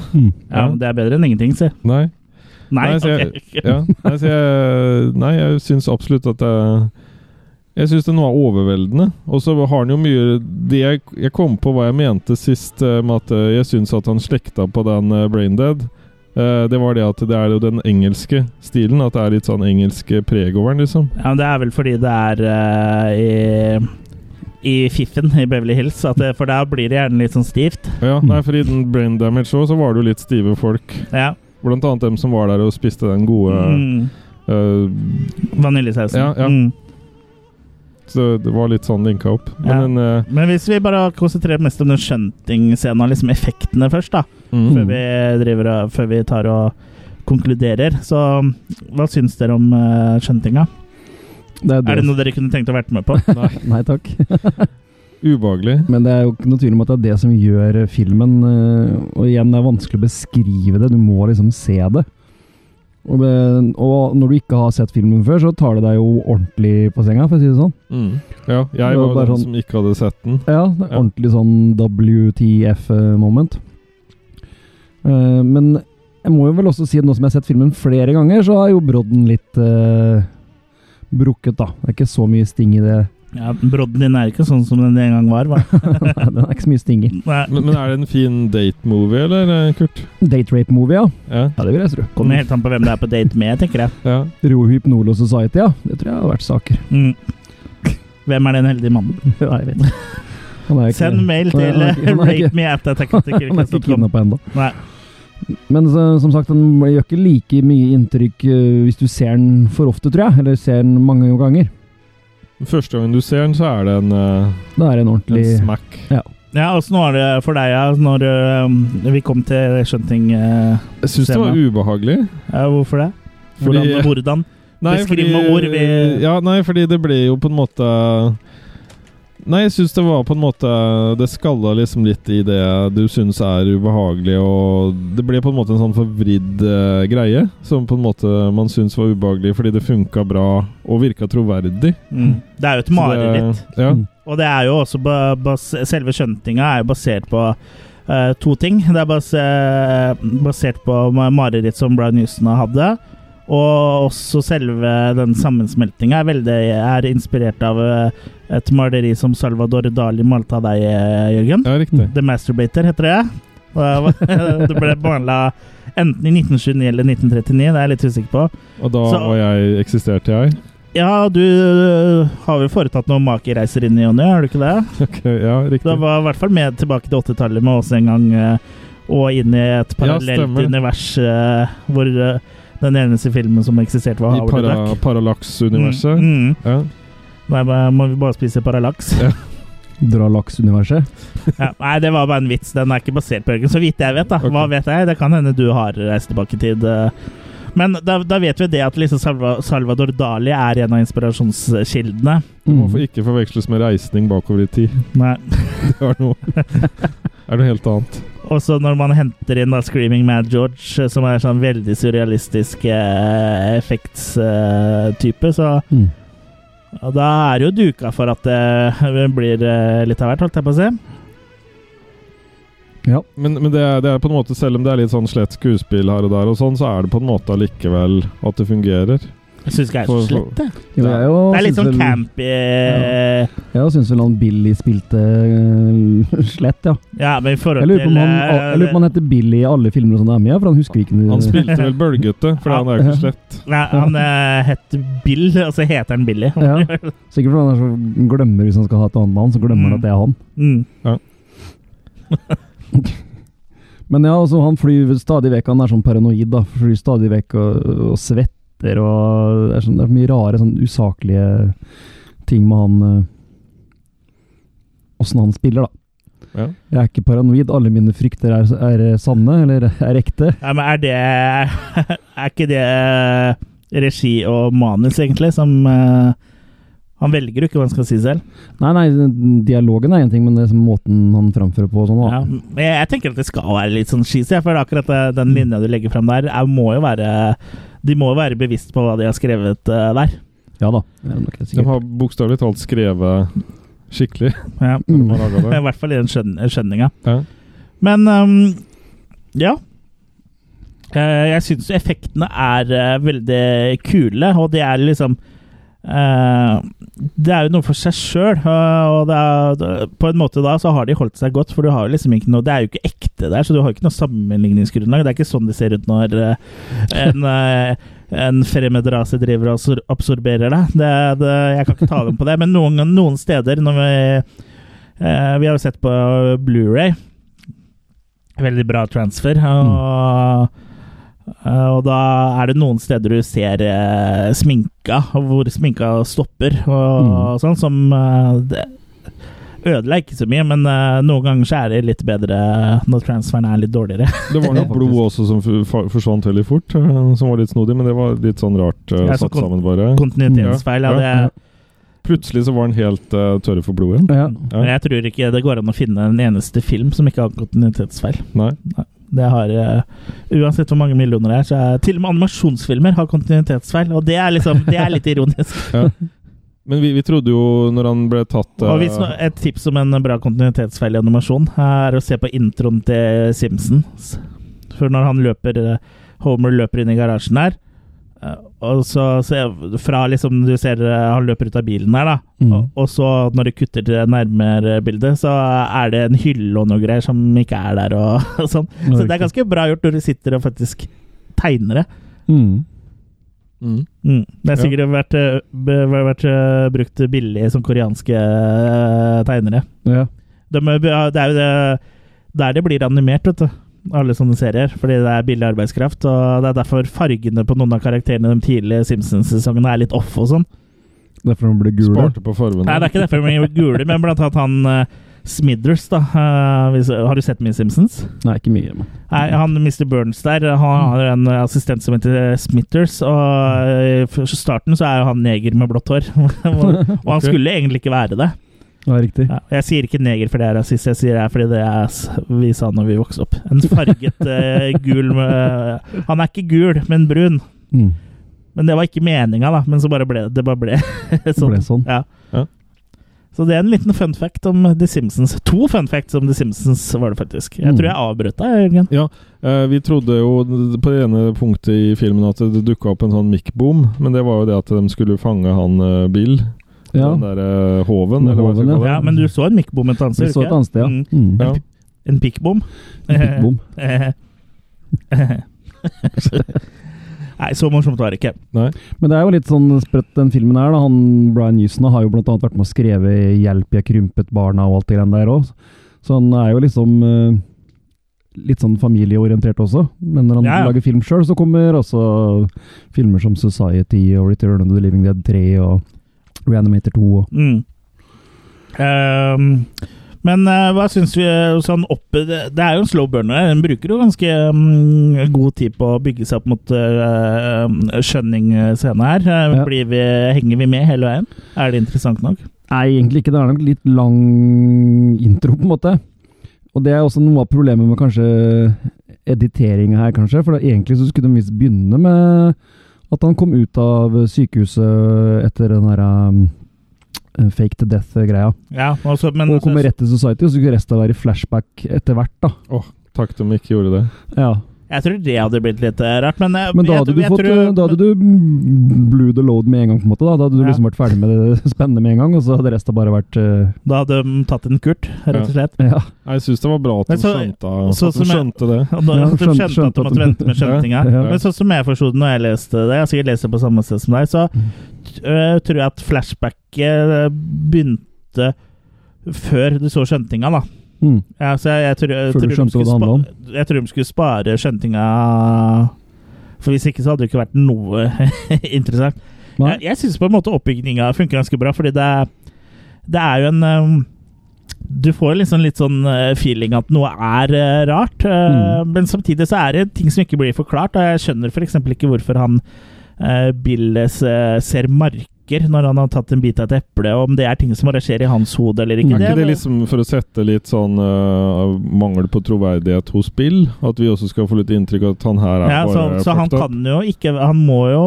Ja, men det er bedre enn ingenting, si. Nei. Nei, så ok. jeg, ja, nei, så jeg, nei, jeg syns absolutt at det Jeg syns den var overveldende. Og så har han jo mye Det jeg, jeg kom på hva jeg mente sist eh, med at jeg syns at han slekta på den Braindead. Eh, det var det at det er jo den engelske stilen. At det er litt sånn engelsk preg over den, liksom. Ja, men det er vel fordi det er uh, i, i fiffen i Beverly Hills, at det, for der blir det gjerne litt sånn stivt. Ja, nei, for i den Brain Damage òg, så var det jo litt stive folk. Ja. Blant annet dem som var der og spiste den gode Mm. uh, Vaniljesausen. Ja, ja. Mm. Så det var litt sånn linka opp. Men Ja. den, uh, Men hvis vi bare konsentrerer mest om den shunting-scenen, liksom effektene først, da. Mm. Før, vi driver før vi tar og konkluderer. Så hva syns dere om uh, shuntinga? Det er, Er det noe dere kunne tenkt å vært med på? Nei. Nei takk. ubehagelig. Men det er jo ikke noe tvil om at det er det som gjør filmen. eh, Og igjen, det er vanskelig å beskrive det. Du må liksom se det. Og, det, og når du ikke har sett filmen før, så tar det deg jo ordentlig på senga, for å si det sånn. Mm. Ja, jeg var var den sånn- som ikke hadde sett den. Ja, det er Ja. ordentlig sånn WTF-moment. Uh, men jeg må jo vel også si at nå som jeg har sett filmen flere ganger, så er jo brodden litt uh, brukket, da. Det er ikke så mye sting i det. Ja, Brodden din er ikke sånn som den en gang var? Nei, den er ikke så mye stinger. Men, men er det en fin date-movie, eller, eh, Kurt? Date rape-movie, ja. Ja. Ja, det vil jeg tro. Kommer helt an på hvem det er på date med, tenker jeg. ja. Rohypnolo Society, ja. Det tror jeg har vært saker. Mm. Hvem er den heldige mannen? Ja, jeg vet ikke. Ikke- Send mail til han er han er ikke- kidnappa ennå. Men så, som sagt, den gjør ikke like mye inntrykk øh, hvis du ser den for ofte, tror jeg. Eller ser den mange ganger. Første gangen du ser den, så er det en, det Da er det en en ordentlig smack. Ja. Ja, Åssen var det for deg ja, når um, vi kom til Skjønting? Uh, Jeg syns det var ubehagelig. ja, hvorfor det? Fordi- Hvordan? hvordan? Nei, Beskriv med ord, vi- Ja, nei, fordi det ble jo på en måte Nei, jeg syns det var på en måte Det skalla liksom litt i det du syns er ubehagelig, og det ble på en måte en sånn forvridd uh, greie som på en måte man syns var ubehagelig fordi det funka bra og virka troverdig. Mm. Det er jo et mareritt. Ja. Mm. Og det er jo også ba bas Selve skjøntinga er jo basert på uh, to ting. Det er bas basert på ma- mareritt som Brian Houston hadde. Og også selve den sammensmeltinga er, veldig, er inspirert av eh, et maleri som Salvador Dali malte av deg, eh, Jørgen. ja, riktig. The Masturbator heter det. Det ble behandla enten i 1929 eller 1939, det er jeg litt usikker på. Og da Så- var jeg eksisterte jeg. Ja, du øh, har vel foretatt noen makereiser inn i Jonny, har du ikke det? Ok, ja, riktig. Du var i hvert fall med tilbake til 80-tallet med oss en gang, og inn i et parallelt ja, univers hvor den eneste filmen som eksisterte, var I Howard para, the Duck. Parallax-universet. Mm, mm. Ja. Nei, må vi bare spise Parallax? Ja. Dra laks-universet. Ja, nei, det var bare en vits. Den er ikke basert på Jørgen, så vidt jeg vet. da. Hva vet jeg? Det kan hende du har reist tilbake i tid. øh. Men da, da vet vi det at liksom Salvador Dali er en av inspirasjonskildene. Det må Mm. for ikke forveksles med reisning bakover i tid. Nei. Det er noe, er noe helt annet. Og så når man henter inn da Screaming Mad George, eh, som er sånn veldig surrealistisk eh, effektstype, så Mm. og da er det jo duka for at det blir eh, litt av hvert, holdt jeg på å si. Ja. Men, men det, er, det er på en måte, selv om det er litt sånn slett skuespill her og der, og sånn, så er det på en måte allikevel at det fungerer. Jeg syns ikke jeg er så slett, det. Jo, jeg jo Det er litt sånn campy ja. Jeg syns vel han Billy spilte uh, slett, ja. Ja, men i forhold Jeg lurer på om han, eh, jeg lurer på om han heter Billy i alle filmer sånn er med, for han husker ikke Han spilte vel bølgete, for han er jo ikke slett. Nei, han uh, het Bill, og så heter han Billy. Ja. Sikkert fordi han er så glemmer hvis han skal ha et annet navn, så glemmer han Mm. at det er han. Mm. Men ja, altså, han flyr stadig vekk, han er sånn paranoid, da. Flyr stadig vekk og, og svetter og Det er, sånn, det er mye rare, sånn usaklige ting med han Åssen han spiller, da. Ja. Jeg er ikke paranoid. Alle mine frykter er, er sanne, eller er ekte. Ja, men er det Er ikke det eh, regi og manus, egentlig, som eh, Han velger jo ikke hva han skal si selv. Nei, nei, dialogen er én ting, men det er måten han framfører på og sånn, da. Ja, jeg, jeg tenker at det skal være litt sånn cheesy, for akkurat den linja du legger fram der, er, må jo være De må være bevisst på hva de har skrevet eh, der. Ja da. De har bokstavelig talt skrevet skikkelig. Ja. I hvert fall i den skjøn skjønninga. Ja. Men um, ja. Eh, jeg syns effektene er eh, veldig kule, og de er liksom eh, Det er jo noe for seg sjøl, og det er, på en måte da så har de holdt seg godt, for du har jo liksom ikke noe Det er jo ikke ekte der, så du har ikke noe sammenligningsgrunnlag. Det er ikke sånn det ser ut når eh, en, eh, en fremmed rase driver og absorberer deg. Det, det, jeg kan ikke ta dem på det, men noen, noen steder når vi Vi har jo sett på Blu-ray Veldig bra transfer. Og, Eh, og da er det noen steder du ser eh, sminka, hvor sminka stopper og, Mm. sånn, som eh, det ødela ikke så mye, men uh, noen ganger så er det litt bedre når transferen er litt dårligere. Det var noe blod også som forsvant veldig fort, uh, som var litt snodig, men det var litt sånn rart eh, Ja, så satt sammen, bare. Kontinuitetsfeil. Ja, Ja, ja. Plutselig så var den helt uh, tørre for blod igjen. Ja. Men jeg tror ikke det går an å finne en eneste film som ikke har kontinuitetsfeil. Nei. Det har uh, Uansett hvor mange millioner det er, så er til og med animasjonsfilmer har kontinuitetsfeil, og det er liksom Det er litt ironisk. Ja. Men vi, vi trodde jo, når han ble tatt uh, hvis no, Et tips om en bra kontinuitetsfeil i animasjon er å se på introen til Simpsons. For når han løper eh, Homer løper inn i garasjen eh, og så ser, fra liksom du ser eh, han løper ut av bilen der, da, Mm. og, og så når du kutter til nærmere bildet, så er det en hylle og noe greier som ikke er der, og, og sånn. Så det er ganske bra gjort når du sitter og faktisk tegner det. Mm. mm. Mm. Det er Ja. sikkert vært, eh, vært eh, brukt billig som koreanske tegnere. Ja. De, det er jo det der det blir animert, vet du. Alle sånne serier. Fordi det er billig arbeidskraft. Og det er derfor fargene på noen av karakterene i de tidlige Simpsons-sesongene er litt off og sånn. Derfor de ble gule. Sparte på fargene. Nei, det er ikke derfor de ble gule, men blant annet han uh, Smithers, da. Uh, hvis, har du sett mye Simpsons? Nei, ikke mye. Men. Nei, han Mr. Burns der, han har en assistent som heter Smithers, og i starten så er jo han neger med blått hår. og han skulle egentlig ikke være det. Ja, riktig. Ja, jeg sier ikke neger fordi jeg er rasist, jeg sier det er fordi det er vi sa når vi vokste opp. En farget uh, gul med Han er ikke gul, men brun. Mm. Men det var ikke meninga, da. Men så bare ble det bare ble sånn. ble sånn. Ja. Ja. Så det er en liten fun fact om The Simpsons. To fun facts om The Simpsons var det faktisk. Jeg Mm. tror jeg avbrøt deg, Jørgen. Ja, eh, vi trodde jo på det ene punktet i filmen at det dukka opp en sånn mic-boom, men det var jo det at de skulle fange han eh, Bill. Ja. Den derre hoven, eller hva jeg skal kalle det. Ja, men du så en mikkbom et annet Vi sted? så et annet sted, ja. Mm. Mm. Ja. En pikkbom? Pikkbom. Nei, så morsomt var det ikke. Nei. Men det er jo litt sånn sprøtt, den filmen her. da. Han, Brian Newson har jo blant annet vært med og skrevet 'Hjelp, jeg krympet barna' og alt det greiene der òg. Så han er jo liksom eh, litt sånn familieorientert også. Men når han Ja, ja. lager film sjøl, så kommer også filmer som 'Society' og 'Return of the Living Dead 3' og 'Reanimator 2'. Og. Mm. Um, men uh, hva syns vi eh, sånn opp det, det er jo en slow burner. Den bruker jo ganske um, god tid på å bygge seg opp mot uh, skjønning-scene her. Eh, Ja. Blir vi, henger vi med hele veien? Er det interessant nok? Nei, egentlig ikke. Det er nok litt lang intro, på en måte. Og det er også noe av problemet med kanskje editeringa her, kanskje. For da egentlig så skulle de visst begynne med at han kom ut av sykehuset etter den derre um, fake to death-greia. Ja, altså, men Og kom rett til Society, og så skulle resten være i flashback etter hvert, da. Åh, takk de ikke gjorde det. Ja. Jeg tror det hadde blitt litt eh, rart, men, eh, Men da jeg- hadde du jeg fått tror- Da hadde du blue the load med en gang, på en måte. Da, da hadde du Ja. liksom vært ferdig med det spennende med en gang, og så hadde resten bare vært uh... Da hadde de tatt en Kurt, rett og slett. Ja. Jeg syns det var bra at de skjønte, så at de jeg- skjønte det. Og da, Ja, de skjønte- skjønte, at de måtte skjønte at- vente med skjøntinga. Ja, ja. Men sånn som jeg forsto det når jeg leste det, jeg har sikkert lest det på samme sted som deg, så uh, tror jeg at flashbacket begynte før du så skjøntinga, da. Mm. Ja, så jeg, jeg, tror, jeg, tror de jeg tror de skulle spare skjøntinga For hvis ikke så hadde det ikke vært noe interessant. Nei. Jeg, jeg syns på en måte oppbygninga funker ganske bra, fordi det det er jo en um, Du får liksom litt sånn øh, feeling at noe er uh, rart, uh, Mm. men samtidig så er det ting som ikke blir forklart. Og jeg skjønner f.eks. ikke hvorfor han uh, Billes øh, ser marker når han har tatt en bit av et eple, om det er ting som bare skjer i hans hode eller ikke. Er ikke det liksom for å sette litt sånn uh, mangel på troverdighet hos Bill? At vi også skal få litt inntrykk av at han her er ja, så, bare så han fucked kan jo ikke Han må jo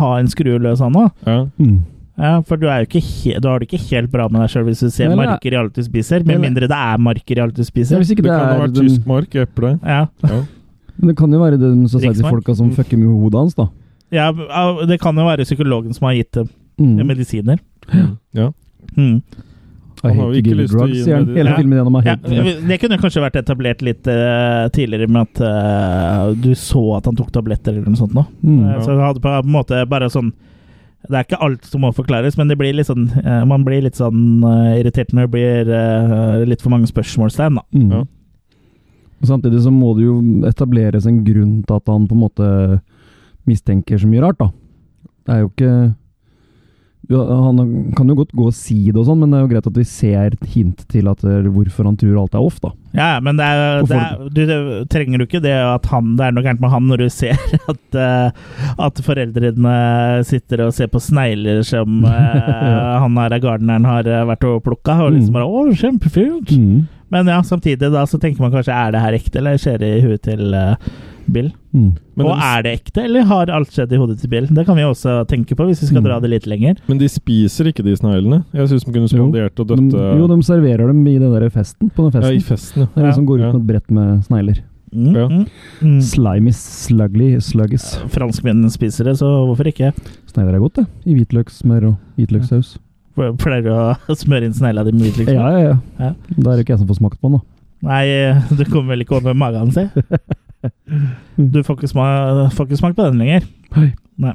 ha en skrue løs, han òg. Ja. Mm. Ja, for du, er jo ikke he du har det ikke helt bra med deg sjøl hvis du ser Nei, marker i alt du spiser. Med mindre det er marker i alt du Ja, spiser. hvis ikke Det det, kan ha vært den, tysk mark, eple. Ja, Ja. Men det kan jo være de Society-folka som fucker med hodet hans, da. ja, det kan jo være psykologen som har gitt dem Mm. medisiner. Ja. Mm. Han har jo ikke lyst til å gi sier hele filmen gjennom. Ja, det kunne kanskje vært etablert litt uh, tidligere med at uh, du så at han tok tabletter eller noe sånt. Nå. Mm. ja. Så det hadde på en måte bare sånn Det er ikke alt som må forklares, men det blir litt sånn, uh, man blir litt sånn eh, irritert når det blir eh, litt for mange spørsmålstegn. da. Mm. Ja. Samtidig så må det jo etableres en grunn til at han på en måte mistenker så mye rart, da. Det er jo ikke Han kan jo godt gå og si det og sånn, men det er jo greit at vi ser et hint til at er hvorfor han tror alt er off, da. Ja, men det er, det er, du det, trenger jo ikke det at han, det er noe gærent med han når du ser at, eh, at foreldrene sitter og ser på snegler som eh, han her gardeneren har eh, vært og plukka, og liksom bare 'Å, kjempefint!' Mm. Men ja, samtidig da så tenker man kanskje er det her ekte, eller skjer det i huet til eh, Bill? Mm. Og de- er det ekte, eller har alt skjedd i hodet til Bill? Det kan vi også tenke på, hvis vi skal Mm. dra det litt lenger. Men de spiser ikke de sneglene. Jeg syns de kunne spandert og De, jo, de serverer dem i den der festen. På den Ja, festen. i festen, ja. Det er en som går ut Ja. med et brett med snegler. Mm, Ja. mm, mm. Slimy, slugly, sluggies. Franskmennene spiser det, så hvorfor ikke? Snegler er godt, det. I hvitløkssmør og hvitløkssaus. Pleier du å smøre inn snegla di med hvitløkssmør? Ja, ja, ja. Ja. Da er det ikke jeg som får smakt på den, da. Nei, du kommer vel ikke over magen, si? Du får ikke, smak, får ikke smak på den lenger. Nei.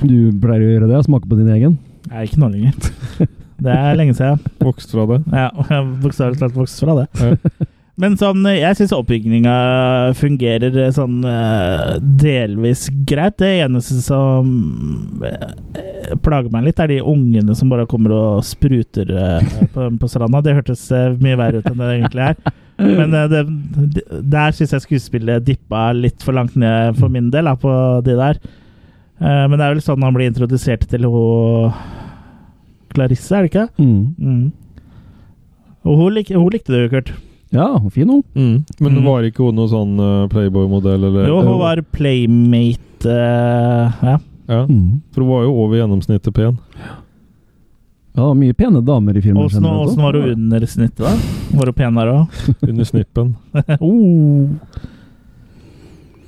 Du pleier å gjøre det? Smake på din egen? Nei, ikke nå lenger. Det er lenge siden. Vokst fra det. Ja, Bokstavelig talt vokst fra det. Ja. Men sånn, jeg syns oppbygninga fungerer sånn eh, delvis greit. Det eneste som eh, plager meg litt, er de ungene som bare kommer og spruter eh, på, på stranda. Det hørtes eh, mye verre ut enn det egentlig er. Men eh, det, der syns jeg skuespillet dippa litt for langt ned for min del, da, på de der. Eh, men det er vel sånn han blir introdusert til hun Clarisse, er det ikke? Mm. Mm. Og hun, lik, hun likte det jo, Kurt. Ja, fin hun. Mm. Men Mm. var ikke hun noen sånn eh, Playboy-modell, eller? Jo, hun var playmate Uh, Ja. Ja, Mm. for hun var jo over gjennomsnittet pen. Ja, mye pene damer i filmen. Åssen var hun under snittet, da? Var hun penere òg? Under snippen. oh.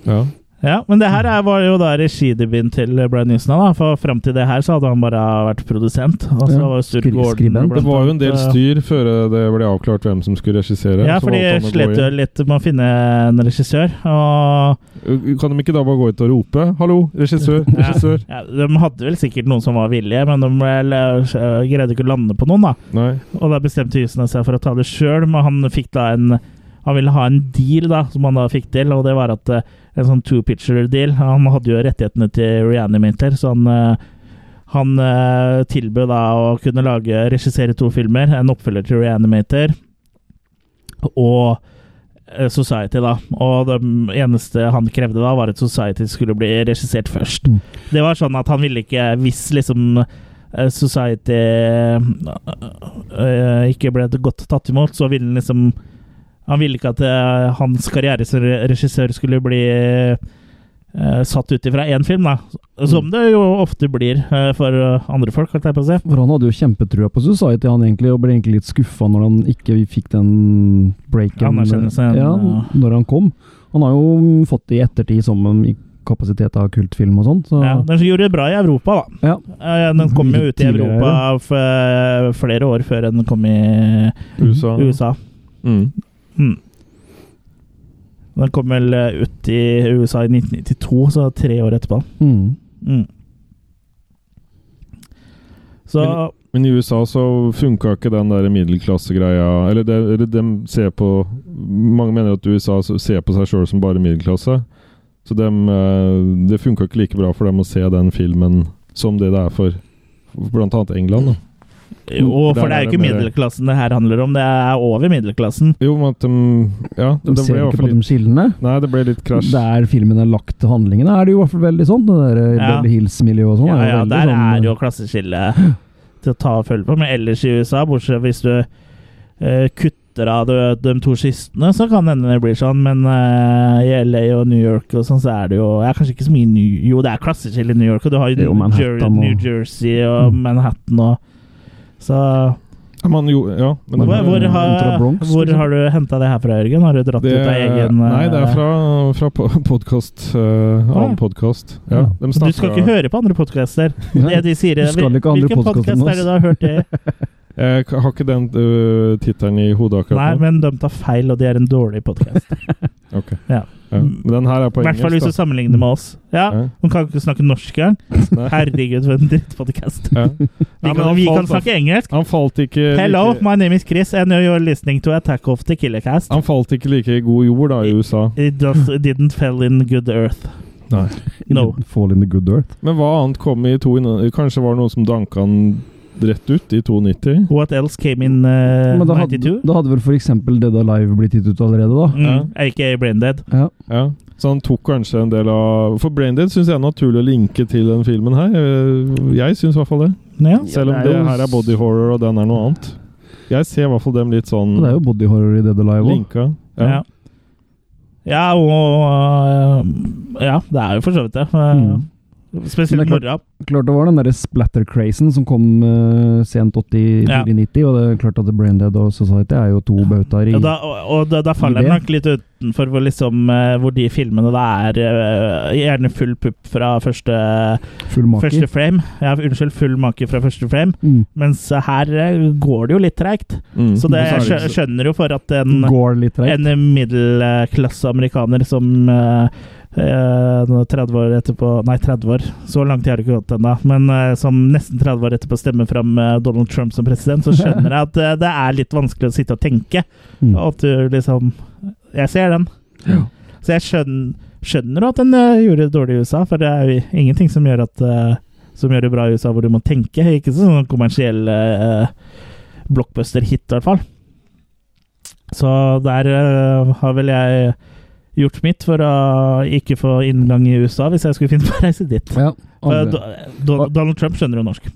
Ja. Ja, men det her er, var jo da regidebuten til Brian Newson. Da, for fram til det her så hadde han bare vært produsent. Ja, det var Stuart Gordon. Det var jo en del styr før det ble avklart hvem som skulle regissere. Ja, for de slet jo litt med å finne en regissør. Og Kan de ikke da bare gå ut og rope 'hallo, regissør', regissør'? ja, de hadde vel sikkert noen som var villige, men de ble- greide ikke å lande på noen, da. Nei. Og da bestemte Houston seg for å ta det sjøl, men han fikk da en Han ville ha en deal, da, som han da fikk til, og det var at eh, en sånn two picture deal Han hadde jo rettighetene til Reanimator, så han eh, han eh, tilbød da å kunne lage, regissere to filmer, en oppfølger til Reanimator og Society, da. Og det eneste han krevde da, var at Society skulle bli regissert først. Mm. Det var sånn at han ville ikke Hvis liksom Society ikke ble godt tatt imot, så ville han liksom Han ville ikke at uh, hans karriere som regissør skulle bli uh, satt ut ifra én film, da. Som det jo ofte blir uh, for andre folk, holdt jeg på å si. For han hadde jo kjempetrua på Society, han egentlig, og ble egentlig litt skuffa når han ikke fikk den breaken ja, ja. når han kom. Han har jo fått det i ettertid som en i kapasitet av kultfilm og sånn. Så Ja, den gjorde det bra i Europa, da. ja. Den kom jo ut i Europa for flere år før den kom i USA. USA. Mm. Mm. Den kom vel eh, ut i USA i 1992, så tre år etterpå. Mm. Mm. Så Men i USA så funka ikke den der middelklassegreia Eller, det, eller de ser på Mange mener at USA ser på seg sjøl som bare middelklasse. Så dem, eh, det funka ikke like bra for dem å se den filmen som det det er for annet England. da. Jo, for det er er jo ikke middelklassen det her handler om, det er over middelklassen. Jo, men at de Ja, De det ser ble ikke på på de skillene. Nei, det ble litt krasj. Der filmen er lagt til handlingene, er det jo i hvert fall veldig sånn. Det der eh, Ja. Beverly Hills-miljøet og sånn. Ja, er ja, veldig der sånn, er jo klasseskille til å ta og følge på. Men ellers i USA, bortsett hvis du uh, kutter av de, de to kistene, så kan hende det blir sånn. Men uh, i LA og New York og sånn, så er det jo ja, Kanskje ikke så mye New Jo, det er klasseskille i New York, og du har er jo jo New, Manhattan og- New Jersey og Mm. Manhattan og Så Man, jo, ja, men hvor, hvor, har, Bronx, hvor liksom. har du henta det her fra, Jørgen? Har du dratt det, ut av egen Nei, det er eh, fra, fra podkast. Uh, ja. annen podkast. Ja, Ja. Du skal ikke høre på andre podkaster. Hvilken podcaster podkast er det du har hørt det i? Jeg har ikke den uh, tittelen i hodet akkurat Nei, nå. men de tar feil, og de er en dårlig podkast. Ok. Ja. Ja. Men den her er på engelsk. I hvert fall hvis du sammenligner med oss. Ja, Ja. Hun kan ikke snakke norsk engang. Herregud, for en drittpodkast. Ja. Vi, Ja, kan, han vi kan snakke engelsk. Han falt ikke Hello, like, my name is Chris, and you're listening to Attack of the Killercast. Han falt ikke like i god jord da i USA. It just it didn't fell in good earth. Nei. No. Fall in the good earth. Men hva annet kom i to Kanskje var det noen som danka han rett ut i 92? What else came in uh, Men da hadde, 92? da hadde vel f.eks. Dead Alive blitt gitt ut allerede, da? Mm, AKA Braindead. Ja. Ja. Så han tok kanskje en del av For Braindead syns jeg er naturlig å linke til den filmen her. Jeg, jeg syns i hvert fall det. Ja. Selv om Ja, det, det er her er body horror, og den er noe annet. Jeg ser i hvert fall dem litt sånn det er jo body horror i Dead Alive òg. linka. Ja. Ja. ja, og øh, Ja, det er jo for så vidt det. Mm. Spesielt er. Klart det var den derre splatter-crazen som kom uh, sent 80-90, Ja. og det er klart at Braindead og Society er jo to bautaer i da, og, og da, da faller jeg den nok litt utenfor hvor, liksom, eh, hvor de filmene da er uh, gjerne full pupp fra første, første frame. Ja, unnskyld, full make fra første frame. Mm. Mens her går det jo litt treigt. Mm. Så det så- skjønner jo for at en, en middelklasse amerikaner som eh, eh, 30 år etterpå Nei, 30 år. Så lang tid har det ikke gått ennå. Men eh, som nesten 30 år etterpå stemmer fram eh, Donald Trump som president, så skjønner jeg at eh, det er litt vanskelig å sitte og tenke. Mm. Og at du liksom Jeg ser den. Ja. Så jeg skjønner, skjønner at den eh, gjorde det dårlig i USA, for det er jo ingenting som gjør at eh, som gjør det bra i USA, hvor du må tenke. Ikke sånn kommersiell blockbuster-hit, i hvert fall. Så der eh, har vel jeg gjort mitt for å ikke få inngang i USA, hvis jeg skulle finne på å reise dit. Ja, Donald Trump skjønner jo norsk.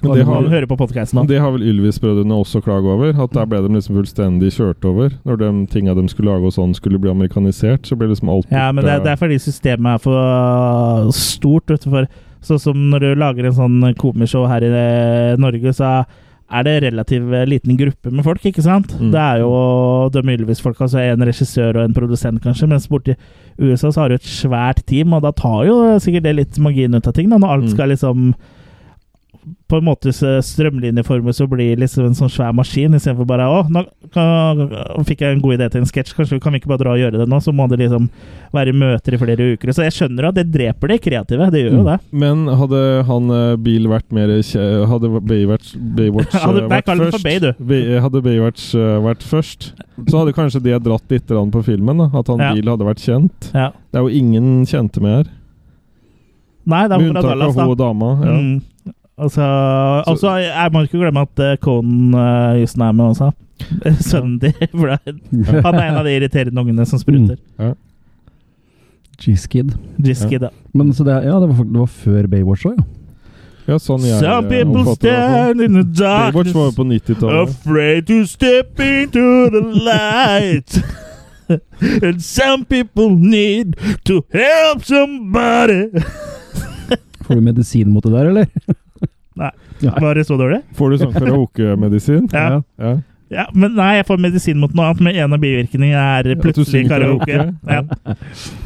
Men det har, hører på podkasten det har vel Ylvis-brødrene også klaget over. At der ble de liksom fullstendig kjørt over. Når de tinga de skulle lage og sånn skulle bli amerikanisert, så ble liksom alt Ja, men det, det er fordi systemet er for stort. Vet du, for, sånn som når du lager en sånn komishow her i eh, Norge, så er det relativt liten gruppe med folk, ikke sant? Mm. Det er jo de Ylvis-folka, altså en regissør og en produsent, kanskje, mens borti USA så har du et svært team, og da tar jo sikkert det litt magien ut av ting, da, når alt Mm. skal liksom på en måte strømlinjeformet så blir bli liksom en sånn svær maskin, istedenfor bare å, nå kan, fikk jeg en god idé til en sketsj, kanskje kan vi ikke bare dra og gjøre det nå? Så må det liksom være møter i flere uker. Så jeg skjønner at det dreper det kreative, det gjør jo det. Men hadde han eh, Bill vært mer Hadde Baywatch, Baywatch eh, Hadde- vært den for først Bay. Bay- Hadde Baywatch eh, vært først, så hadde kanskje det dratt litt på filmen. da At han Ja. Bill hadde vært kjent. Ja. Det er jo ingen kjente med her. Nei, det er Med unntak av hun dama. Ja. Mm. Altså, altså, jeg må ikke glemme at konen Conan uh, Houston er med også. Sønnen din. Han er en av de irriterende ungene som spruter. Ja. G-Skid. Jiskid, ja. Men så det, ja, det var, det var før Baywatch òg, ja. ja, sånn jeg Some eh, people stand in the Baywatch var på 90-tallet. Afraid to step into the light And some people need to help somebody Får du medisin mot det der, eller? Nei, Ja. var det så dårlig? Får du sånn karaokemedisin? Ja. ja. Ja, men nei, jeg får medisin mot noe annet, men en av bivirkningene er plutselig karaoke. Ja.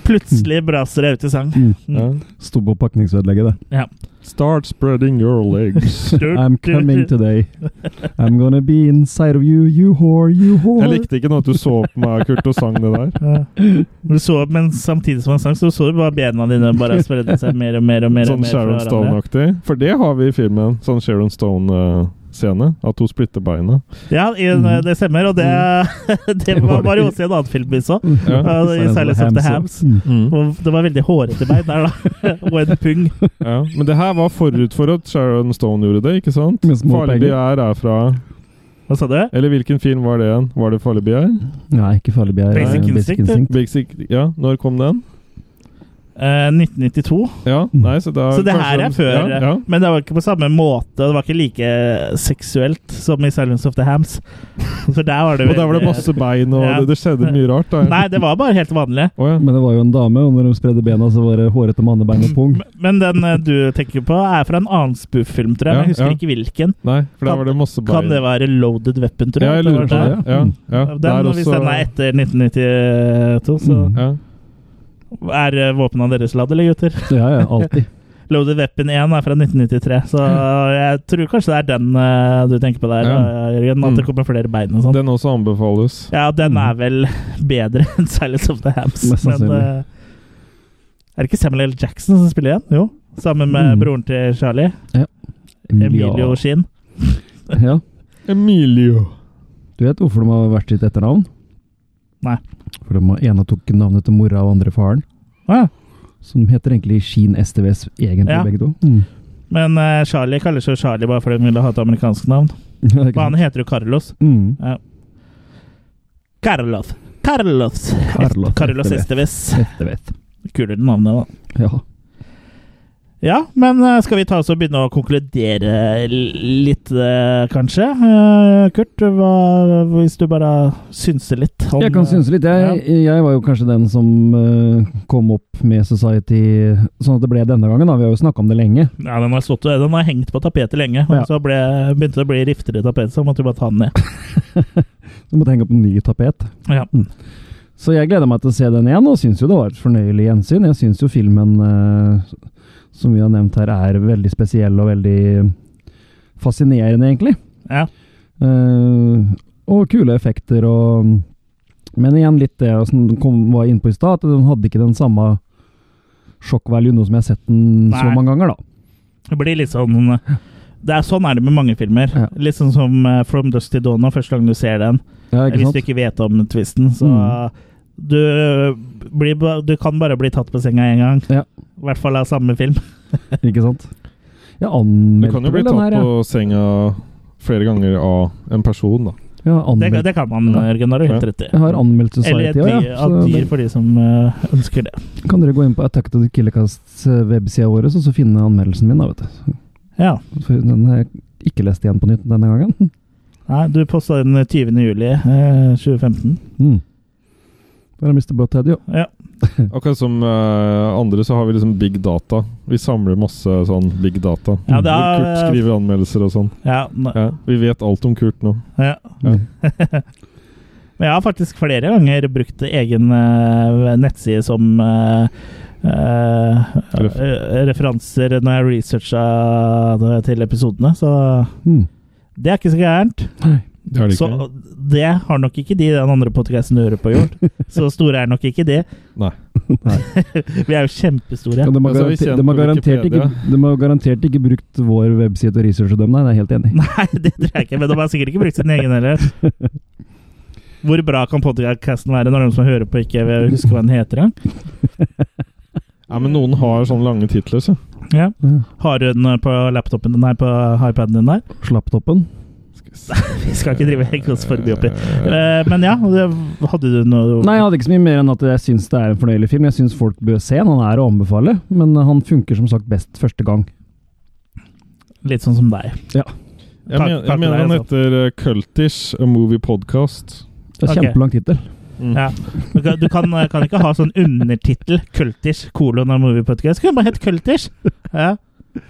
Plutselig braser jeg ut i sang. Mm. Ja. Sto på pakningsvedlegget, det. Ja. Start spreading your legs. I'm coming today. I'm gonna be inside of you, you whore, you whore. Jeg likte ikke noe at du så på meg, Kurt, og sang det der. Ja. Du så, men samtidig som han sang, så så du bare bena dine bare spredde seg mer og mer og mer. og Sånn mer fra Sharon. Stone-aktig. For det har vi i filmen. Sånn Sharon Stone-scene. At hun splitter beina. Ja, i, Mhm. det stemmer, og det, det var, også i en annen film vi så. Ja. Uh, I Silence of the Hams. Mm. Og det var veldig hårete bein der, da. og en pung. Ja. Men det her var forut for at Sharon Stone gjorde det, ikke sant? Farlig begjær er fra Hva sa du? Eller hvilken film var det igjen? Var det Farlig begjær? Nei, ikke farlig begjær. Basic Instinct. Basic Ja, når kom den? Eh, 1992. Ja, nei, så da Så det her er før, ja, ja. men det var ikke på samme måte. Det var ikke like seksuelt som i Silence of the Hams. For der var det Og der var det masse bein, og Ja. det, det skjedde mye rart. da Nei, det var bare helt vanlig. Oh, ja. Men det var jo en dame, og når de spredde bena, så var det hårete mannebein og pung. Men den eh, du tenker på, er fra en annen spoof-film, tror jeg. Men jeg husker ja. ikke hvilken. Nei, for der var det masse bein. Kan det være Loaded Weapon, tror jeg? Ja, jeg lurer på det. der. Ja, ja. Den, Der Hvis den er etter 1992, så Mm. Er eh, våpnene deres ladd, eller gutter? Ja, ja, alltid. Loaded Weapon 1 er fra 1993, så jeg tror kanskje det er den uh, du tenker på der, Ja. eh, Jørgen. At Mm. det kommer flere bein og sånn. Den også anbefales. Ja, den er vel bedre enn Silence of the Hams. Mest Men eh, er det ikke Samuel L. Jackson som spiller igjen? Jo. Sammen med Mm. broren til Charlie. Ja. Emilio Sheen. Ja. Emilio. Du vet hvorfor de har vært sitt etternavn? Nei. For de ene tok navnet til mora og andre faren. Ah, Som heter egentlig Sheen STVS, egentlig, Ja. begge to. Mm. men uh, Charlie kaller seg Charlie bare fordi han ville ha et amerikansk navn. Ja, Men han heter jo Carlos. Mm. Ja. Carlos. Carlos. Carlos Carlos. STVS. Kulere navnet, da. Ja. Ja, men eh, skal vi ta oss og begynne å konkludere litt, eh, kanskje? Eh, Kurt, hva, hvis du bare synser litt om Jeg kan synse litt. Jeg, jeg var jo kanskje den som kom opp med Society sånn at det ble denne gangen. da. Vi har jo snakka om det lenge. Ja, den har, stått, den har hengt på tapetet lenge, og Ja. så ble, begynte det å bli rifter i tapetet, så måtte vi bare ta den ned. Du måtte henge opp en ny tapet. Ja. Så jeg gleder meg til å se den igjen, og syns jo det var et fornøyelig gjensyn. Jeg syns jo filmen, som vi har nevnt her, er veldig spesiell og veldig fascinerende, egentlig. Ja. Uh, og kule effekter og Men igjen litt det som den kom, var inne på i stad, at den hadde ikke den samme sjokk-value som jeg har sett den så mange ganger, da. Det blir litt sånn det er Sånn er det med mange filmer. Ja. Litt sånn som eh, From Dust to Dawn, første gang du ser den. Ja, ikke Hvis du ikke vet om twisten, så Mm. Du, blir, du kan bare bli tatt på senga én gang. Ja. I hvert fall av samme film. Ikke sant? Jeg Du kan jo bli tatt her, på senga flere ganger av en person, da. ja. Det, det kan man, Jørgen. Har du helt Ja. rett i. jeg har anmeldt Eller et Society òg, ja. Så dyr for de som eh, ønsker det. kan dere gå inn på Attack of the Killercasts websida vår og så finne anmeldelsen min. da, vet du. Ja. For den har jeg ikke lest igjen på nytt denne gangen. Nei, du posta den 20. juli eh, 2015. Mm. Der er Mr. Butthead, jo. Ja. Akkurat som uh, andre så har vi liksom big data. Vi samler masse sånn big data. Ja, det er- Kurt skriver anmeldelser og sånn. Ja, Ja, vi vet alt om Kurt nå. ja. Ja. Men jeg har faktisk flere ganger brukt egen uh, nettside som uh, eh, Ref- referanser når jeg researcha til episodene, så Mm. det er ikke så gærent. Det har de Så ikke. det har nok ikke de den andre podkasten du hører på, gjort. Så store er nok ikke de. Nei. Vi er jo kjempestore. Ja, de, har Altså, garantert, de, har garantert ikke, de har garantert ikke brukt vår webside og researche dem, nei. Det er jeg helt enig. Nei, det tror jeg ikke, men de har sikkert ikke brukt sin egen heller. Hvor bra kan podcasten være når de som hører på, ikke vil huske hva den heter engang? Ja, men noen har sånne lange titler, så. Ja. Har du den på laptopen Nei, på iPaden din der? Slapptoppen. Vi skal ikke drive oss forbi oppi. Eh, Men ja, hadde du noe Nei, jeg hadde ikke så mye mer enn at jeg syns det er en fornøyelig film. Jeg syns folk bør se den. Han er å anbefale, men han funker som sagt best første gang. Litt sånn som deg. Jeg, Takk- men, takk jeg mener deg, han heter eh, Cultish, a movie podcast. Det er Ok. kjempelang tittel. Mm. Ja. Du kan, du kan, kan ikke ha sånn undertittel 'Cultish kolon av movie podcast'. Skulle bare hete 'Cultish'. Ja.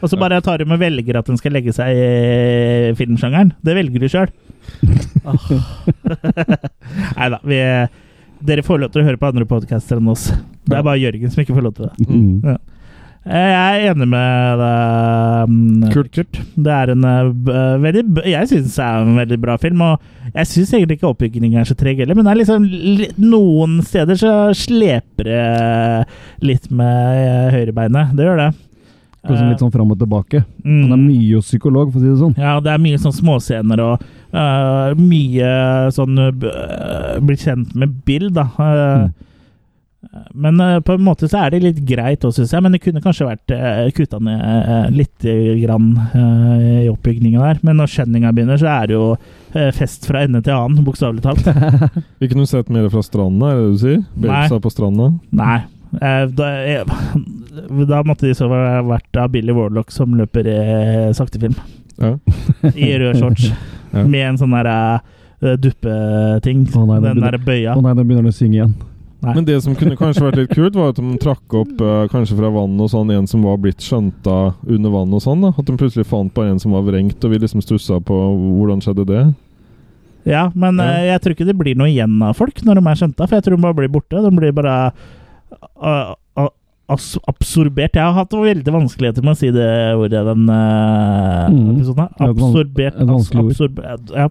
Og så bare tar de med velger at den skal legge seg i filmsjangeren. Det velger du sjøl. Nei da. Dere får lov til å høre på andre podcaster enn oss. Det er bare Jørgen som ikke får lov til det. Mm. Ja. Jeg er enig med deg, kult Kurt. Det er en uh, veldig Jeg syns det er en veldig bra film. Og jeg syns egentlig ikke oppbyggingen er så treg heller, men det er liksom noen steder så sleper det litt med eh, høyrebeinet. Det gjør det. Liksom litt sånn fram og tilbake. Mm. Han er mye hos psykolog, for å si det sånn. Ja, det er mye sånn småscener og uh, mye sånn uh, Bli kjent med Bill, da. Uh, Men øh, på en måte så er det litt greit òg, syns jeg. Men det kunne kanskje vært uh, kutta ned uh, litt grann i oppbygninga der. Men når skjønninga begynner, så er det jo fest fra ende til annen, bokstavelig talt. Vi kunne sett mer fra stranda, er det det du sier? Babesa på stranda? Nei. Eh, da, jeg, da måtte de så ha vært av Billy Warlock som løper i saktefilm. Ja. I rød shorts. Ja. Med en sånn der uh, duppeting. Oh, nei, den begynner- der bøya. Å nei, den begynner han å synge igjen. Nei. Men det som kunne kanskje vært litt kult, var at de trakk opp eh, kanskje fra vann og sånn, en som var blitt skjønta under vann og sånn. da At de plutselig fant bare en som var vrengt, og vi liksom stussa på hvordan skjedde det. Ja, men Ja. eh, jeg tror ikke det blir noe igjen av folk når de er skjønta, for jeg tror de bare blir borte. De blir bare uh, absorbert. Jeg har hatt veldig vanskeligheter med å si det ordet i den uh, Mm. episoden. Absorbert. et vanskelig ord. absorbert ja.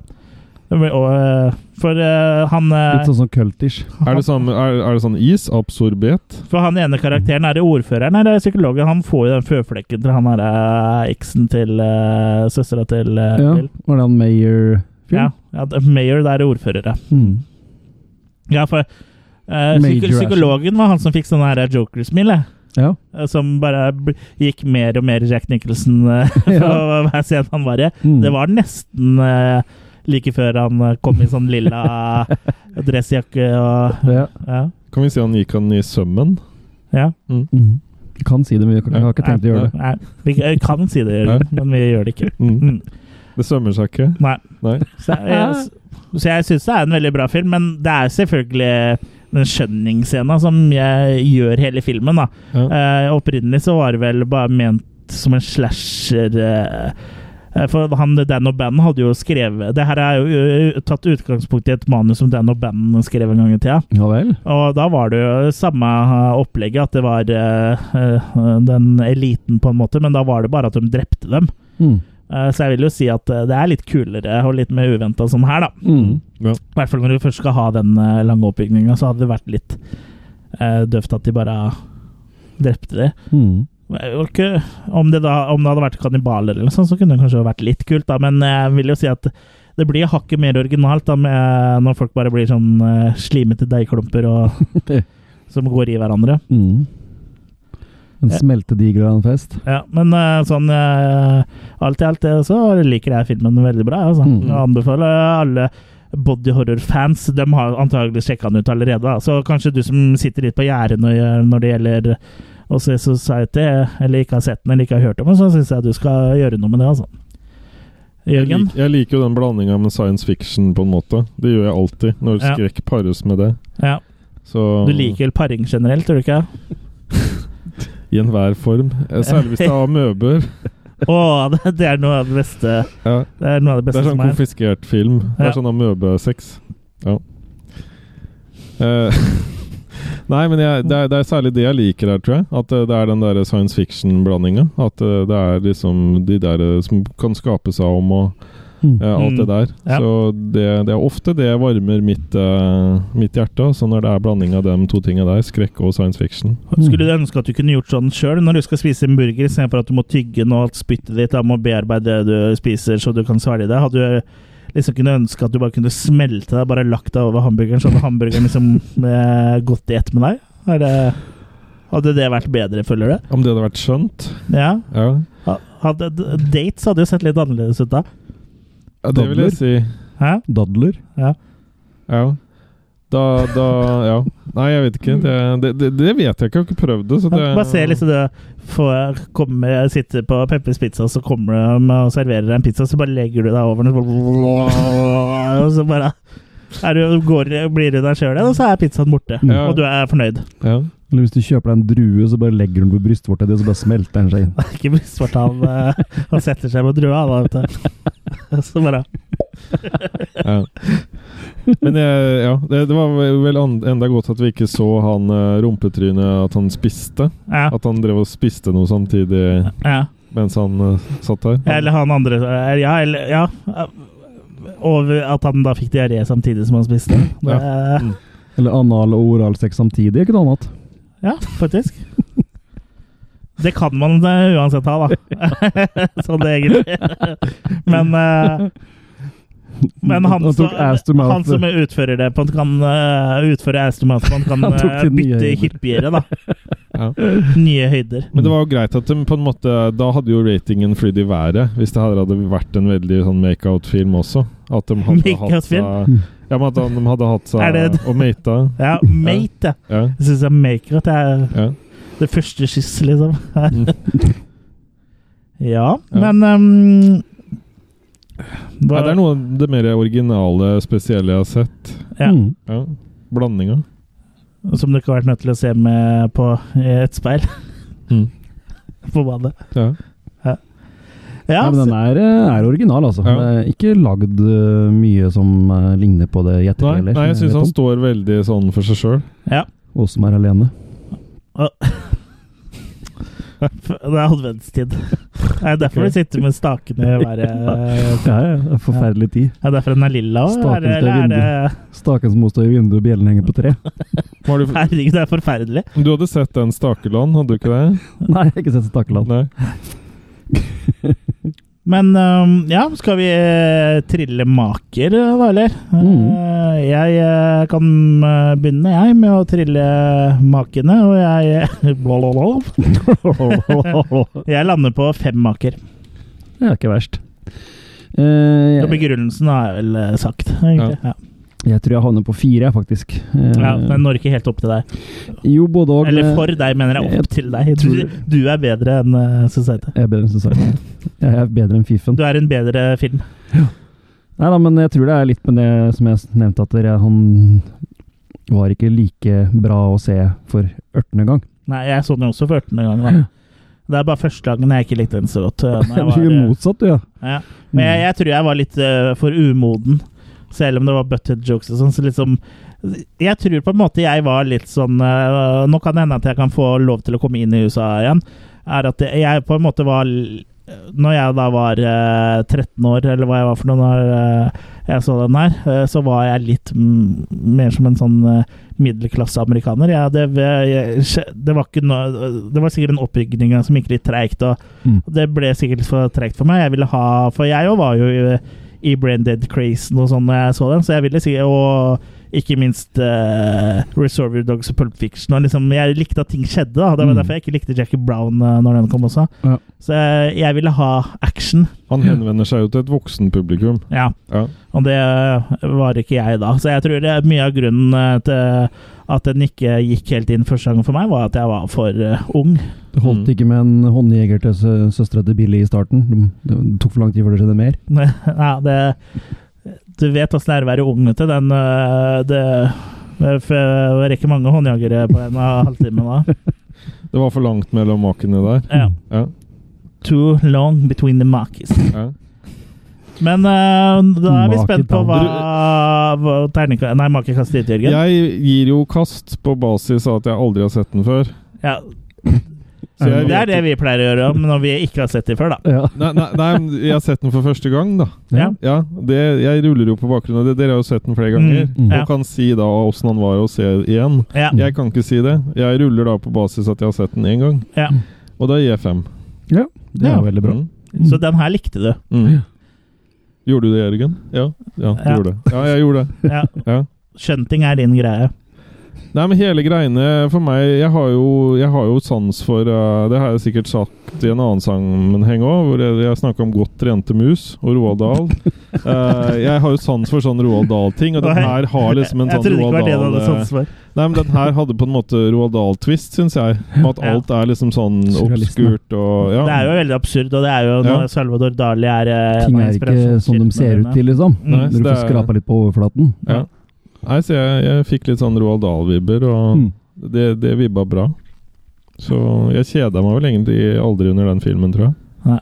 Og, eh, for uh, han Litt sånn cultish. Er det, sånn, er, er det sånn is? Absorbert? For han ene karakteren er det ordføreren, eller psykologen. Han får jo den føflekken til han er uh, eksen til uh, søstera til uh, Ja, var det han Mayor Ja, ja, Mayor, det er ordførere. Mm. Ja, for eh, psyko psykologen var han som fikk sånn her Joker-smil, Ja. eh, som bare gikk mer og mer Jack Nicholson uh, for hver scene han var i. Mm. Det var nesten uh, like før han eh, kom i sånn lilla dressjakke og Ja. Ja. Kan vi si han gikk han i sømmen? ja. Mm. Vi kan si det, men vi har ikke tenkt å gjøre det. Nei, vi kan si det, men vi gjør det ikke. Mm. Mm. Det sømmer seg ikke? Nei. Nei. Så jeg, så jeg syns det er en veldig bra film, men det er selvfølgelig den skjønningsscena som jeg gjør hele filmen. da. Ja. Uh, opprinnelig så var det vel bare ment som en slasher eh, For han Dan O'Bannon hadde jo skrevet Det her er jo tatt utgangspunkt i et manus som Dan O'Bannon skrev en gang i tida. Ja vel? Og da var det jo samme opplegget, at det var den eliten, på en måte, men da var det bare at de drepte dem. Mm. Eh, Så jeg vil jo si at eh, det er litt kulere og litt mer uventa sånn her, da. Mm. Ja. I hvert fall når du først skal ha den eh, lange oppbygninga, så hadde det vært litt eh, døvt at de bare drepte det. Mm. Ikke Om det, da, om det hadde vært kannibaler eller sånn, så kunne det kanskje vært litt kult, da, men jeg vil jo si at det blir hakket mer originalt da, med, når folk bare blir sånn uh, slimete deigklumper og som går i hverandre. Mm. En smeltedigel av en fest. Ja, men eh, sånn eh, alt i alt eh, så liker jeg filmen veldig bra. Altså. Mm. Jeg anbefaler alle body horror-fans. De har antagelig sjekka den ut allerede. Så kanskje du som sitter litt på gjerdet når, når det gjelder å se Society, eller ikke har sett den eller ikke har hørt om den, så syns jeg du skal gjøre noe med det. altså. Jeg, Jørgen? lik, jeg liker jo den blandinga med science fiction, på en måte. Det gjør jeg alltid, når Ja. skrekk pares med det. Ja. Så Du liker vel paring generelt, gjør du ikke? I enhver form. Eh, Særlig hvis det har amøber. Å, oh, det er noe av det beste. Ja. Det er noe av det Det som er sånn som er. konfiskert film. Det er sånn amøbesex. Ja. Uh, Nei, men jeg, det, er, det er særlig det jeg liker her, tror jeg. At eh, det er den der science fiction-blandinga. At det er liksom de der som kan skape seg om og Mm. alt det Mm. der. Ja. Så det, det er ofte det varmer mitt, uh, mitt hjerte. Så når det er blanding av de to tingene der, skrekk og science fiction. Skulle du ønske at du kunne gjort sånn sjøl når du skal spise en burger, istedenfor at du må tygge noe alt spyttet ditt, da må bearbeide det du spiser så du kan svelge det? Hadde du liksom kunne ønske at du bare kunne smelte deg, bare lagt deg over hamburgeren, så hadde hamburgeren liksom eh, gått i ett med deg? Er det, hadde det vært bedre, føler du? Om det hadde vært skjønt? Ja. Ja, Hadde, dates hadde jo sett litt annerledes ut da. Ja det vil jeg si. Hæ? Dadler. Ja. Ja. Da, da Ja. Nei, jeg vet ikke. Det, det, det, vet jeg ikke. Jeg har ikke prøvd det. Så det Bare se liksom det får, kommer, sitter på Peppers Pizza, så kommer de og serverer deg en pizza, så bare legger du deg over den, og så bare er du, går, blir du deg sjøl igjen, og så er pizzaen borte. Ja. Og du er fornøyd. Ja. Eller hvis du kjøper deg en drue, så bare legger du den på brystvorta di, og så bare smelter den seg inn. Ikke brystvort han, eh, han setter seg på drua, da, vet du. Så bare ja. Men jeg, ja, det, det var vel enda godt at vi ikke så han uh, rumpetrynet at han spiste. Ja. At han drev og spiste noe samtidig Ja. mens han uh, satt her. Eller han andre eh, Ja, eller Ja. Og at han da fikk diaré samtidig som han spiste. Det, Mm. Eller anal- og oralsex samtidig, ikke noe annet. Ja, faktisk. Det kan man eh, uansett ha, da. sånn egentlig. Men uh, Men han, Han som- han som utfører det på en kan uh, utføre ass to mouth på en kan eh, nye bytte hyppigere, da. Ja. Nye høyder. Men det var jo greit at de på en måte Da hadde jo ratingen flydd i været, hvis det hadde vært en veldig sånn make-out-film også. At de hadde hatt seg Ja, men at de hadde hatt seg det- og mata. Ja, mate, ja. Ja. Jeg syns maker at det er ja. det første kyss, liksom. Ja, Ja. men um, Nei, det er noe av det mer originale, spesielle jeg har sett. Ja. Mm. Ja. Blandinga. Som du ikke har vært nødt til å se med på i et speil Mm. på badet. Ja. Ja, men den er, eh, er original, altså. Ja. Det er ikke lagd eh, mye som eh, ligner på det i ettertid Nei, nei, jeg som syns han står veldig sånn for seg sjøl. ja. Og som er alene. Det er adventstid. Det er derfor okay. du sitter med stakene i hver Ja, ja. det er Forferdelig tid. Det er derfor den er lilla òg? Staken er som må stå i vinduet, og bjellen henger på tre. Du, Herregud, det er forferdelig. du hadde sett den Stakeland, hadde du ikke det? Nei, jeg har ikke sett Stakeland. Nei. Men øhm, ja, skal vi eh, trille maker, da, eller? Mm. Eh, jeg eh, kan eh, begynne, jeg, med å trille makene, og jeg Jeg lander på fem maker. Det er ikke verst. Uh, jeg... begrunnelsen jeg vel eh, sagt, egentlig. Ja. Jeg tror jeg havner på fire, faktisk. Eh, Ja, den når ikke helt opp til deg. Jo, både og. Eller eh, for deg, mener jeg. Opp jeg til deg. Du, du er bedre enn uh, Society. Jeg er bedre enn Society. Jeg er bedre enn Fiffen. Du er en bedre film. Nei da, men jeg tror det er litt med det som jeg nevnte, at dere, han var ikke like bra å se for ørtende gang. Nei, jeg så den også for 18. gang. Da. Det er bare første gangen jeg ikke likte den så godt. uh, når jeg var, uh, motsatt, ja. Ja. Men jeg, jeg tror jeg var litt uh, for umoden, selv om det var butthead jokes og sånn. Så liksom Jeg tror på en måte jeg var litt sånn eh, Nå kan det hende at jeg kan få lov til å komme inn i USA igjen. Er at jeg på en måte var Når jeg da var eh, 13 år, eller hva jeg var for noe når eh, jeg så den her, eh, så var jeg litt mer som en sånn middelklasseamerikaner. Ja, det, det var ikke noe Det var sikkert en oppbygning som gikk litt treigt. og Mm. det ble sikkert for tregt for meg. Jeg ville ha For jeg òg var jo i, Brain Dead Crazen og jeg så den, så jeg ville si Og ikke minst uh, Reservoir Dogs og Pulp Fiction. Og liksom, jeg likte at ting skjedde. da Det var Mm. derfor jeg ikke likte Jackie Brown uh, når den kom også. Ja. Så jeg, jeg ville ha action. Han henvender seg jo til et voksenpublikum. Ja. Ja. Og det var ikke jeg da. Så jeg tror det er mye av grunnen til at den ikke gikk helt inn første gang for meg, var at jeg var for uh, ung. Det holdt Mm. ikke med en håndjeger til søstera til Billy i starten. Det, det tok for lang tid før det skjedde mer. ja, det Du vet åssen det er å være ung, til. Den øh, Det var rekker mange håndjagere på en halvtime da. Det var for langt mellom makene der. Ja. Ja. Too long between the makis. Ja. Men uh, da er vi spent på hva, hva terninga Nei, makekast ditt, Jørgen. Jeg gir jo kast på basis av at jeg aldri har sett den før. Ja. Så jeg Det er det vi pleier å gjøre når vi ikke har sett dem før, da. Ja. Nei, nei, nei, jeg har sett den for første gang, da. Ja. Ja, det, Jeg ruller jo på bakgrunn av det. Dere har jo sett den flere ganger. Mm, ja. Og kan si da åssen han var å se igjen. Ja. Jeg kan ikke si det. Jeg ruller da på basis at jeg har sett den én gang. ja. Og da gir jeg fem. ja, det er Ja. veldig bra. Mm. Så den her likte du. Mm. Gjorde du det, Jørgen? Ja, ja, du Ja. gjorde det. Ja, jeg gjorde det. Ja. Ja. Skjønting er din greie. Nei, men hele greiene for meg Jeg har jo, jeg har jo sans for uh, Det har jeg sikkert sagt i en annen sammenheng òg, hvor jeg, jeg snakka om godt trente mus og Roald Dahl. Uh, jeg har jo sans for sånn Roald Dahl-ting, og den her har liksom en Jeg sånn trodde ikke Roald det var det du Dahl hadde sans for. Nei, men den her hadde på en måte Roald Dahl-twist, syns jeg. Med at alt er liksom sånn obskurt og ja. Det er jo veldig absurd, og det er jo Ja. når Salvador Dali er eh, Ting er ikke sånn de ser ut til, liksom. Mm. Nei, Når du får skrapa litt på overflaten. Ja. Nei, så jeg, jeg fikk litt sånn Roald Dahl-vibber, og Mm. det, det vibba bra. Så jeg kjeda meg vel egentlig aldri under den filmen, tror jeg.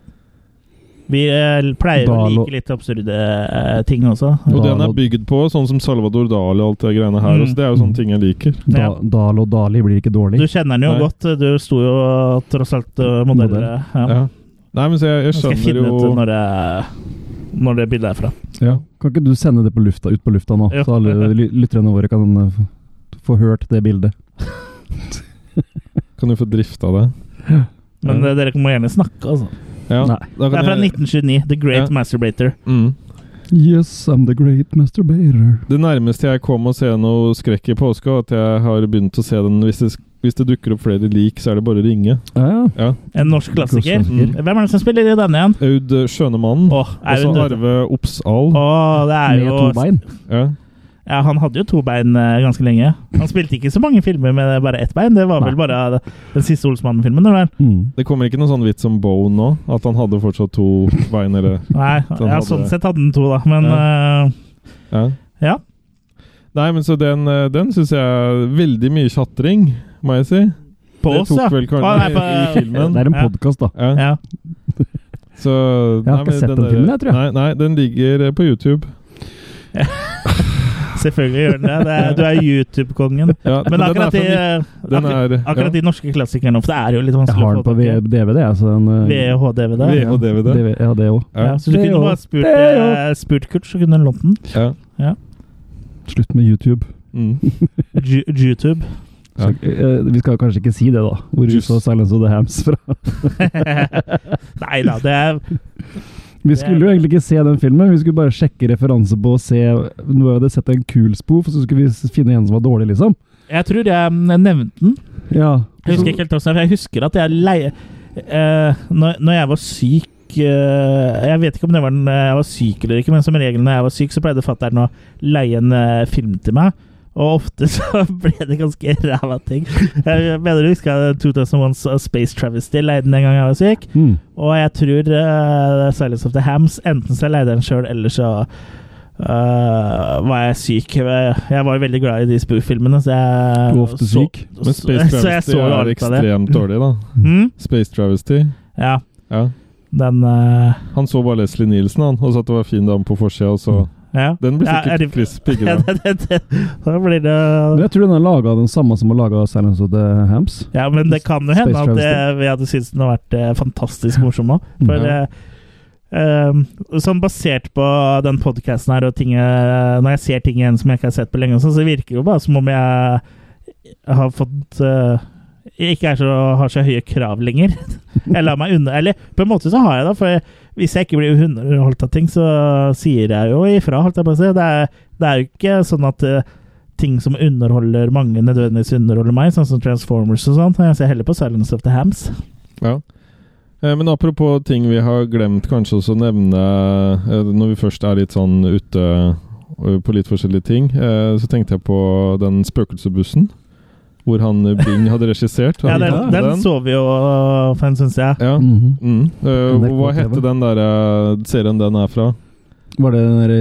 Vi eh, pleier å like litt absurde eh, ting også. Og den er bygd på sånn som Salvador Dali og alt det greiene her. Mm. Også. Det er jo sånne ting jeg liker. Da, Ja. Dal og Dali blir ikke dårlig. Du kjenner den jo Nei. godt. Du sto jo tross alt uh, modell. Modell. Ja. Ja. Nei, men så jeg, jeg jeg skjønner jo når det, når det bildet er fra. Ja. Kan ikke du sende det på lufta, ut på lufta nå, Jo. så alle ly lytterne våre kan eh, få- hørt det bildet? Kan du få drifta det? Men Ja. eh, dere må gjerne snakke, altså. Ja. Nei. da Det er fra 1929. The Great Ja. Masturbator. Mm. Yes, I'm the great masturbator. Det nærmeste jeg kom å se noe skrekk i påska, at jeg har begynt å se den hvis det, hvis det dukker opp flere lik, så er det bare å ringe. Ja, ja. Ja. En norsk klassiker. Mm. Hvem er det som spiller i denne igjen? Aud Skjønemann. Åh, Og så Arve Oppsal. Åh, det er Med jo to bein. Ja. Ja, han hadde jo to bein eh, ganske lenge. Han spilte ikke så mange filmer med bare ett bein. Det var vel Nei. bare den siste Olsmannen-filmen. det? Mm. Det kommer ikke noen sånn vits om Bow nå? At han hadde fortsatt to bein, eller Nei, ja, hadde- sånn sett hadde han to, da. Men eh, Ja. Nei, men så den, eh, den syns jeg er veldig mye tjatring, må jeg si. På det oss, tok ja. vel kanskje ah, nei, på- i filmen. Det er en podkast, da. Ja. ja. Så Jeg har nei, ikke men sett den filmen, jeg, tror jeg. Nei, nei, den ligger eh, på YouTube. Selvfølgelig gjør den det. det er, du er YouTube-kongen. Ja, Men men akkurat, er de, akkurat, er- akkurat ja. de norske klassikerne For det er jo litt vanskelig har å få på tak i. Jeg. har den, eh, VHDVD. VHDVD. DV ja, det òg. Ja, så du kunne bare spurt, eh, spurt Kurt, så kunne du lånt den. Ja. Slutt med YouTube. Mm. YouTube. Ja. Så, eh, vi skal kanskje ikke si det, da. Hvor vi så Silence of the Hams fra. Nei da, det er Vi skulle jo egentlig ikke se den filmen, vi skulle bare sjekke referanse på å se noe vi hadde sett en kul spoof, så skulle vi finne en som var dårlig, liksom. Jeg tror jeg nevnte den. Ja. Jeg husker ikke helt hvordan, for jeg husker at jeg leie eh, når, når jeg var syk eh, Jeg vet ikke om det var den jeg var syk eller ikke, men som regel når jeg var syk, så pleide fatter'n å leie en eh, film til meg. Og ofte så ble det ganske ræva ting. Jeg mener du husker 2001's Space Travesty leide den en gang jeg var syk. Mm. Og jeg tror uh, Silence of the Hams Enten så leide jeg den sjøl, eller så uh, var jeg syk. Jeg var veldig glad i de spoof-filmene. Så jeg Du var ofte så- syk. Men Space Travesty så så er ekstremt dårlig, da. Mm? Space Travesty. Ja, Ja. Den uh, Han så bare Leslie Nielsen, han, og så at det var fin dame på forsida, og så ja. Den blir Ja, er sikkert det- Chris Pigge, Ja, da. det, det. Da blir det Men jeg tror den er laga den samme som har laga Silence of the Hams. Ja, men det kan jo hende at det, Travesty. vi hadde syntes den har vært eh, fantastisk morsom òg. For Ja. eh, eh, sånn basert på den podkasten her og ting jeg, Når jeg ser ting igjen som jeg ikke har sett på lenge, sånn, så virker det jo bare som om jeg har fått eh, jeg ikke så, har så høye krav lenger. Jeg lar meg unna Eller på en måte så har jeg det, for hvis jeg ikke blir underholdt av ting, så sier jeg jo ifra, holdt jeg på å si. Det er, det er jo ikke sånn at eh, ting som underholder mange, nødvendigvis underholder meg, sånn som Transformers og sånn. Jeg ser heller på Silence of the Hams. Ja. Eh, Men apropos ting vi har glemt kanskje også å nevne eh, når vi først er litt sånn ute på litt forskjellige ting, så tenkte jeg på den spøkelsesbussen. Hvor han eh, Bing hadde regissert. Ja, den, den, den så vi jo for en stund siden. Ja. Mhm. Mm. Eh, hva heter den der eh, serien den er fra? Var det den derre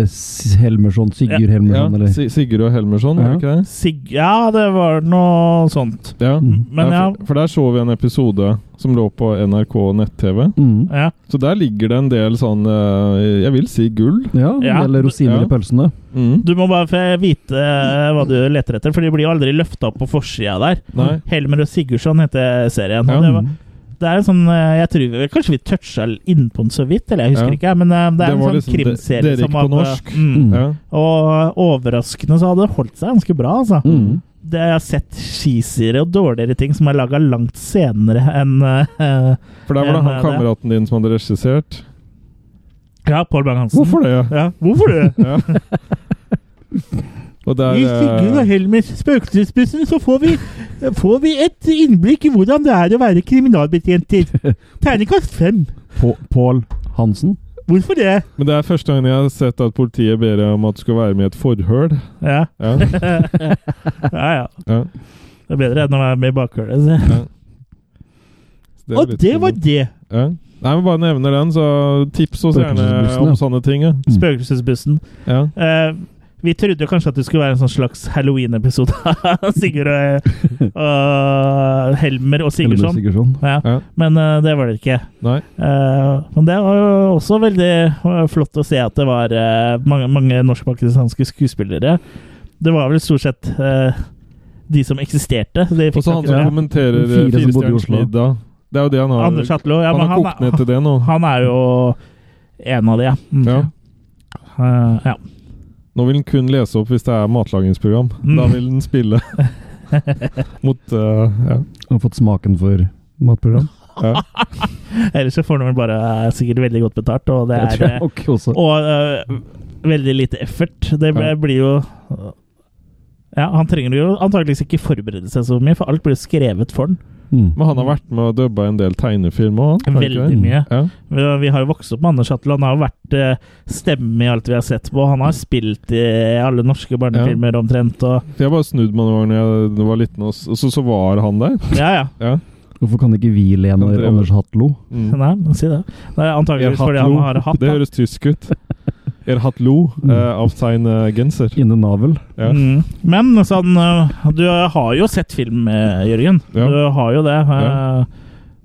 Helmersson, Sigurd Ja. Helmersson, Ja, eller? Si- Sigurd og Helmersson, ja. Ja. det ikke det? Sig ja, det var noe sånt. Ja. Mm. Men ja, for, for der så vi en episode som lå på NRK nett-TV. Mm. ja. Så der ligger det en del sånn eh, Jeg vil si gull. Ja, Ja. eller rosiner Ja. i pølsene. Mm. Du må bare vite eh, hva du leter etter, for de blir jo aldri løfta opp på forsida der. Nei. Helmer og Sigurdsson heter serien. Ja. Og det, var, det er en sånn eh, Jeg tror vi, Kanskje vi toucha innpå den så vidt, eller jeg husker Ja. ikke. Men det det Det er en sånn liksom krimserie Det som hadde- norsk. Mm. Mm. Ja. Og overraskende så hadde det holdt seg ganske bra, altså. Mm. Det jeg har sett skisere og dårligere ting som er laga langt senere enn uh, For der var det han eh, kameraten din som hadde regissert. Ja, Pål Bang-Hansen. Hvorfor det? Ja, hvorfor det? Ja. Og der I Sigurd og eh, Helmers spøkelsesbussen så får vi, får vi et innblikk i hvordan det er å være kriminalbetjenter. Terningkast fem. På- Pål Hansen. Hvorfor det? Men det er første gangen jeg har sett at politiet ber deg om at du skal være med i et forhør. Ja. Ja. ja, ja. ja. Det er bedre enn å være med i bakhølet. Er Og det var det. ja. Nei, men Bare nevner den, så tips oss gjerne om ja. sånne ting. Ja. Mm. Spøkelsesbussen. Ja. Eh, vi trodde jo kanskje at det skulle være en sånn slags Halloween-episode av Sigurd og, og Helmer og Helmer Sigurdsson. Sigurdsson. Ja. Ja. Men uh, det var det ikke. Nei. Eh, men det var jo også veldig eh, flott å se at det var uh, mange, mange norsk-pakistanske skuespillere. Det var vel stort sett eh, de som eksisterte. De fikk Og så han som kommenterer Fire middag. Det er jo det han har. Anders Hatlo. Ja, han har kokt ned til det nå. han er jo en av de, ja. Mm. Ja. Uh, ja. Nå vil den kun lese opp hvis det er matlagingsprogram. Mm. Da vil den spille mot uh, ja. Han har fått smaken for matprogram. ja. Ellers så får han vel bare eh, sikkert veldig godt betalt, og det er. Og uh, veldig lite effort. Det ble- Ja. blir jo Ja, han trenger jo antakeligvis ikke forberede seg så mye, for alt blir skrevet for han. Mm. Men han har vært med og dubba en del tegnefilmer òg? Veldig mye. Ja. Vi, vi har jo vokst opp med Anders Hattel. Han har jo vært eh, stemme i alt vi har sett på. Han har spilt i alle norske barnefilmer omtrent. Og, For Jeg bare snudde meg noen ganger jeg var liten, og så, så, så var han der. ja, ja. Ja. Hvorfor kan ikke vi le når Anders Hatlo? Mm. Nei, si det. Det er antakeligvis fordi han har hatt Det høres tysk ut. Er hatlo Mm. eh, av sin eh, genser. Inne navel. Ja. Mm. Men sånn øh, Du har jo sett film, eh, Jørgen. Ja. Du har jo det. Eh, Ja.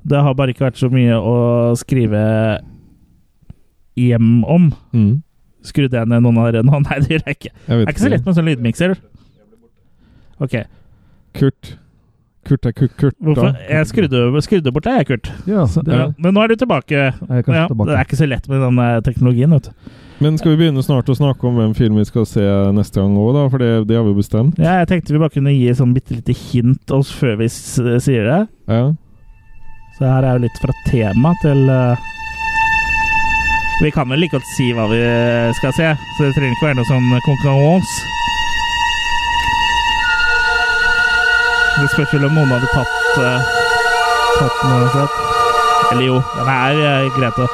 Det har bare ikke vært så mye å skrive hjem om. Mm. Skrudde jeg ned noen av dere? Nei, det gjør jeg ikke. Jeg Det er ikke så lett med sånn lydmikser. Ok. Kurt. Kurt er Kurt. Kurt Hvorfor? da. Jeg skrudde, skrudde bort deg, jeg, Kurt. Ja, det, Ja. Men nå er du tilbake. Er Ja, tilbake. Det er ikke så lett med den eh, teknologien, vet du. Men skal vi begynne snart å snakke om hvem film vi skal se neste gang òg, da? For det, det har vi bestemt. Ja, jeg tenkte vi bare kunne gi sånn bitte lite hint oss før vi sier det. Ja. Så her er jo litt fra tema til uh, Vi kan vel like godt si hva vi skal se, så det trenger ikke være noe sånn konkurranse. Det spørs vel om noen hadde tatt uh, Tatt den uansett. Eller jo, den er uh, greit å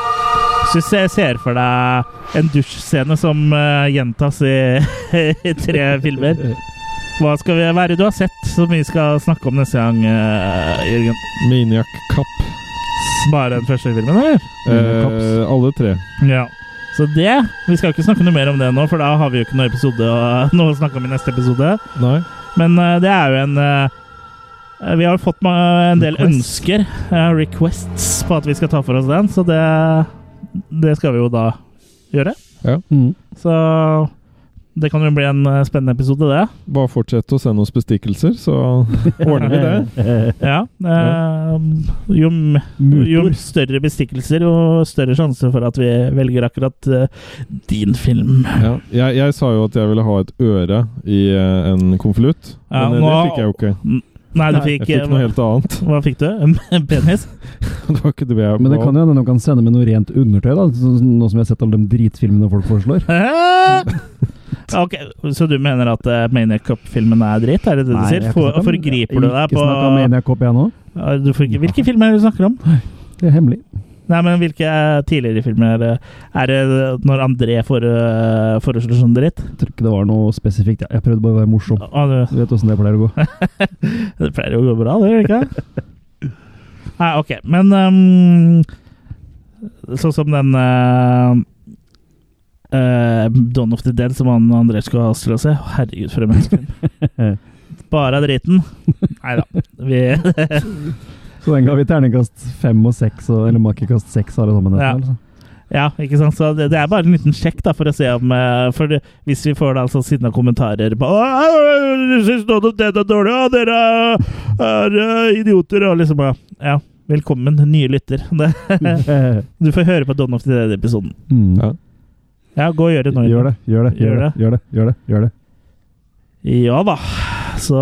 Hvis jeg ser, for deg en dusjscene som uh, gjentas i, i tre filmer Hva skal vi være du har sett som vi skal snakke om neste gang, uh, Jørgen? Maniac Cup. Bare den første filmen, eller? Eh, alle tre. Ja. Så det Vi skal ikke snakke noe mer om det nå, for da har vi jo ikke noe episode noe å snakke om i neste episode. Nei. Men uh, det er jo en eh, Vi har fått en del Request. ønsker, eh, requests, på at vi skal ta for oss den, så det, det skal vi jo da gjøre. Mm. Så det kan jo bli en eh, spennende episode, det. Bare fortsett å sende oss bestikkelser, så ordner vi det. Ja. eh, jo, jo større bestikkelser, jo større sjanse for at vi velger akkurat eh, din film. Ja. Jeg, jeg sa jo at jeg ville ha et øre i eh, en konvolutt, Ja, men eh, det fikk jeg jo ikke. Nei, du Nei, fikk, Jeg fikk noe helt annet. Hva fikk du? En en penis? det var ikke det jeg Men det kan jo hende de kan sende med noe rent undertøy, da. Nå som vi har sett alle de dritfilmene folk foreslår. ok, Så du mener at uh, Maniac Cup-filmen er dritt? Er det det du sier? For, forgriper du deg Ikke snakk om Maniac Cup, jeg nå. Ja, du får ikke, Hvilke filmer er det du snakker om? Det er hemmelig. Nei, men Hvilke eh, tidligere filmer er det? Er når André får, foreslår sånn dritt? Jeg tror ikke det var noe spesifikt. Jeg prøvde bare å være morsom. Ah, du, Du vet åssen det pleier å gå. det pleier jo å gå bra, det gjør det ikke? Nei, ok, men um, Sånn som den uh, uh, Dawn of the Dead som han André skulle ha til å se. Herregud, for en menneskefilm. Bare driten. Nei da. Vi Så den ga vi terningkast fem og seks, og- eller makekast seks alle sammen. Ja. altså. Ja, ikke sant? Så det, det er bare en liten sjekk da, for å se om eh, For det, hvis vi får da altså sinna kommentarer på «Åh, Jeg syns Dawn of the er dårlig, og dere er er idioter, og liksom bare Ja, velkommen, nye lytter. Du får høre på Don of the Dead-episoden. Mm. Ja. Ja, gå og gjør det nå. Gjør det, gjør det, gjør det, gjør det. gjør det, gjør det. Ja da. Så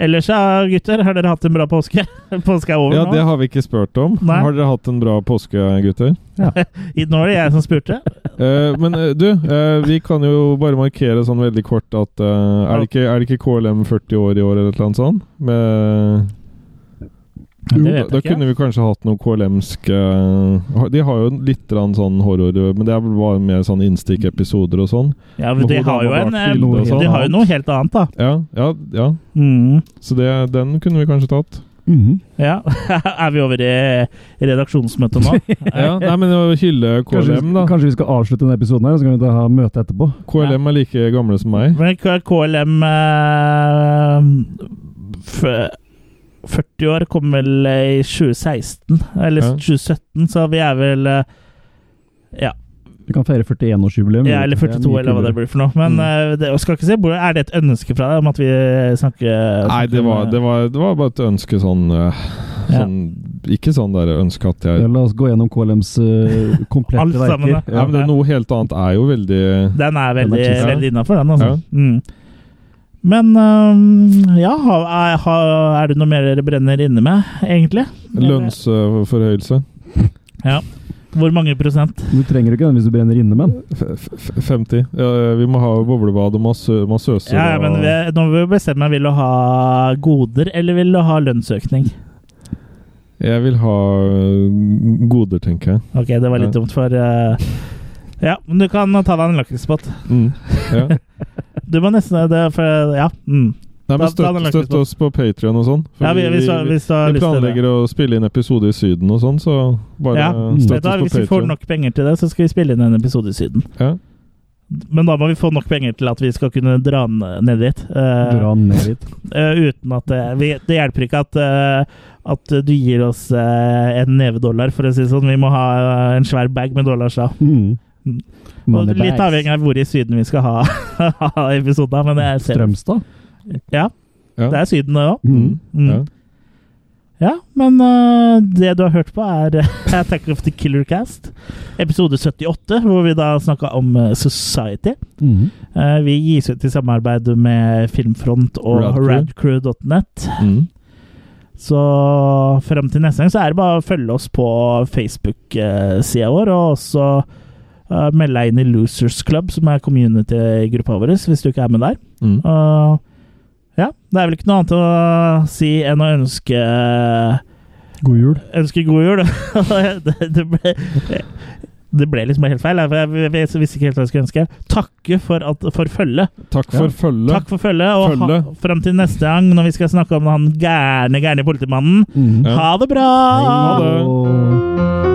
Ellers, ja, gutter, har dere hatt en bra påske? Påske er over Ja, nå. det har vi ikke spurt om. Nei. Har dere hatt en bra påske, gutter? Ja. Nå er det jeg som spurte. uh, men eh, du, uh, vi kan jo bare markere sånn veldig kort at uh, er, det ikke, er det ikke KLM 40 år i år, eller noe sånt? Med Vet da, da ikke. kunne vi kanskje hatt noe KLM-sk eh, De har jo litt sånn horror, men det er vel bare mer sånn innstikkepisoder og sånn. Ja, men De har jo en bak eh, sånn. De har jo noe helt annet, da. Ja, ja, ja. Mm. Så det, den kunne vi kanskje tatt. Mhm. Ja. er vi over i redaksjonsmøtet nå? Ja, nei, men hylle Kanskje, KLM, vi- da. kanskje vi skal avslutte denne episoden her, og så kan vi ta ha møte etterpå. KLM er like gamle som meg. Men KLM eh, 40 år kom vel i 2016, eller Ja. 2017, så vi er vel eh, Ja, Vi kan feire 41-årsjubileum. ja eller 42, eller hva det blir for noe. Men Mm. eh, det, skal ikke se Er det et ønske fra deg om at vi snakker Nei, det var, det var, det var bare et ønske sånn, sånn ja. Ikke sånn der ønske at jeg Ja, la oss gå gjennom KLMs uh, komplette verker. Ja, men det er noe helt annet er jo veldig Den er veldig, Den er veldig innafor, den, altså. Ja. Mm. Men øhm, ja, er, er det noe mer dere brenner inne med, egentlig? lønnsforhøyelse. Ja. Hvor mange prosent? Du trenger ikke den hvis du brenner inne, med f- 50. Ja, vi må ha boblebad og massø massøser. Ja, men vi, nå må vi bestemme. Vil du ha goder, eller vil du ha lønnsøkning? Jeg vil ha øh, goder, tenker jeg. Ok, det var litt Ja. dumt, for øh, Ja, men du kan ta deg en lakrisbåt. Mm. Ja. Du må nesten det, for Ja. Mm. Nei, men støtt, støtt oss på Patrion og sånn. for Ja, vi- hvis hvis du har vi lyst til det. planlegger å spille inn episode i Syden og sånn, så bare Ja, støtt oss på Patrion. Hvis vi får nok penger til det, så skal vi spille inn en episode i Syden. Ja. Men da må vi få nok penger til at vi skal kunne dra ned dit. Uh, Dra ned dit. Uh, uten at det... vi, Det hjelper ikke at, eh, at du gir oss eh, en neve dollar, for å si det sånn. Vi må ha eh, en svær bag med dollars da. Mm. Og litt avhengig av hvor i Syden vi skal ha, ha episoden. Men jeg ser Strømstad. Ja, Ja. det er Syden, det òg. Mm. Mm. Ja. Ja, men uh, det du har hørt på, er Attack of the Killer Cast, episode 78, hvor vi da snakka om øh, Society. Mm. Uh, vi gis ut i samarbeid med Filmfront og radcrew.net. Mm. Så frem til neste gang så er det bare å følge oss på Facebook-sida vår, og også uh, meld deg inn i Losers Club, som er community-gruppa vår, hvis du ikke er med der. Mm. Uh, ja, det er vel ikke noe annet å si enn å ønske God jul. Ønske god jul. det, det, ble, det ble liksom helt feil. Jeg, jeg, jeg visste ikke helt hva jeg skulle ønske. Takke for, at, for følget. Takk for følge Takk for følge, og Følge. ha, frem til neste gang, når vi skal snakke om han gærne, gærne politimannen. Mm. Ja. Ha det bra! Ha det.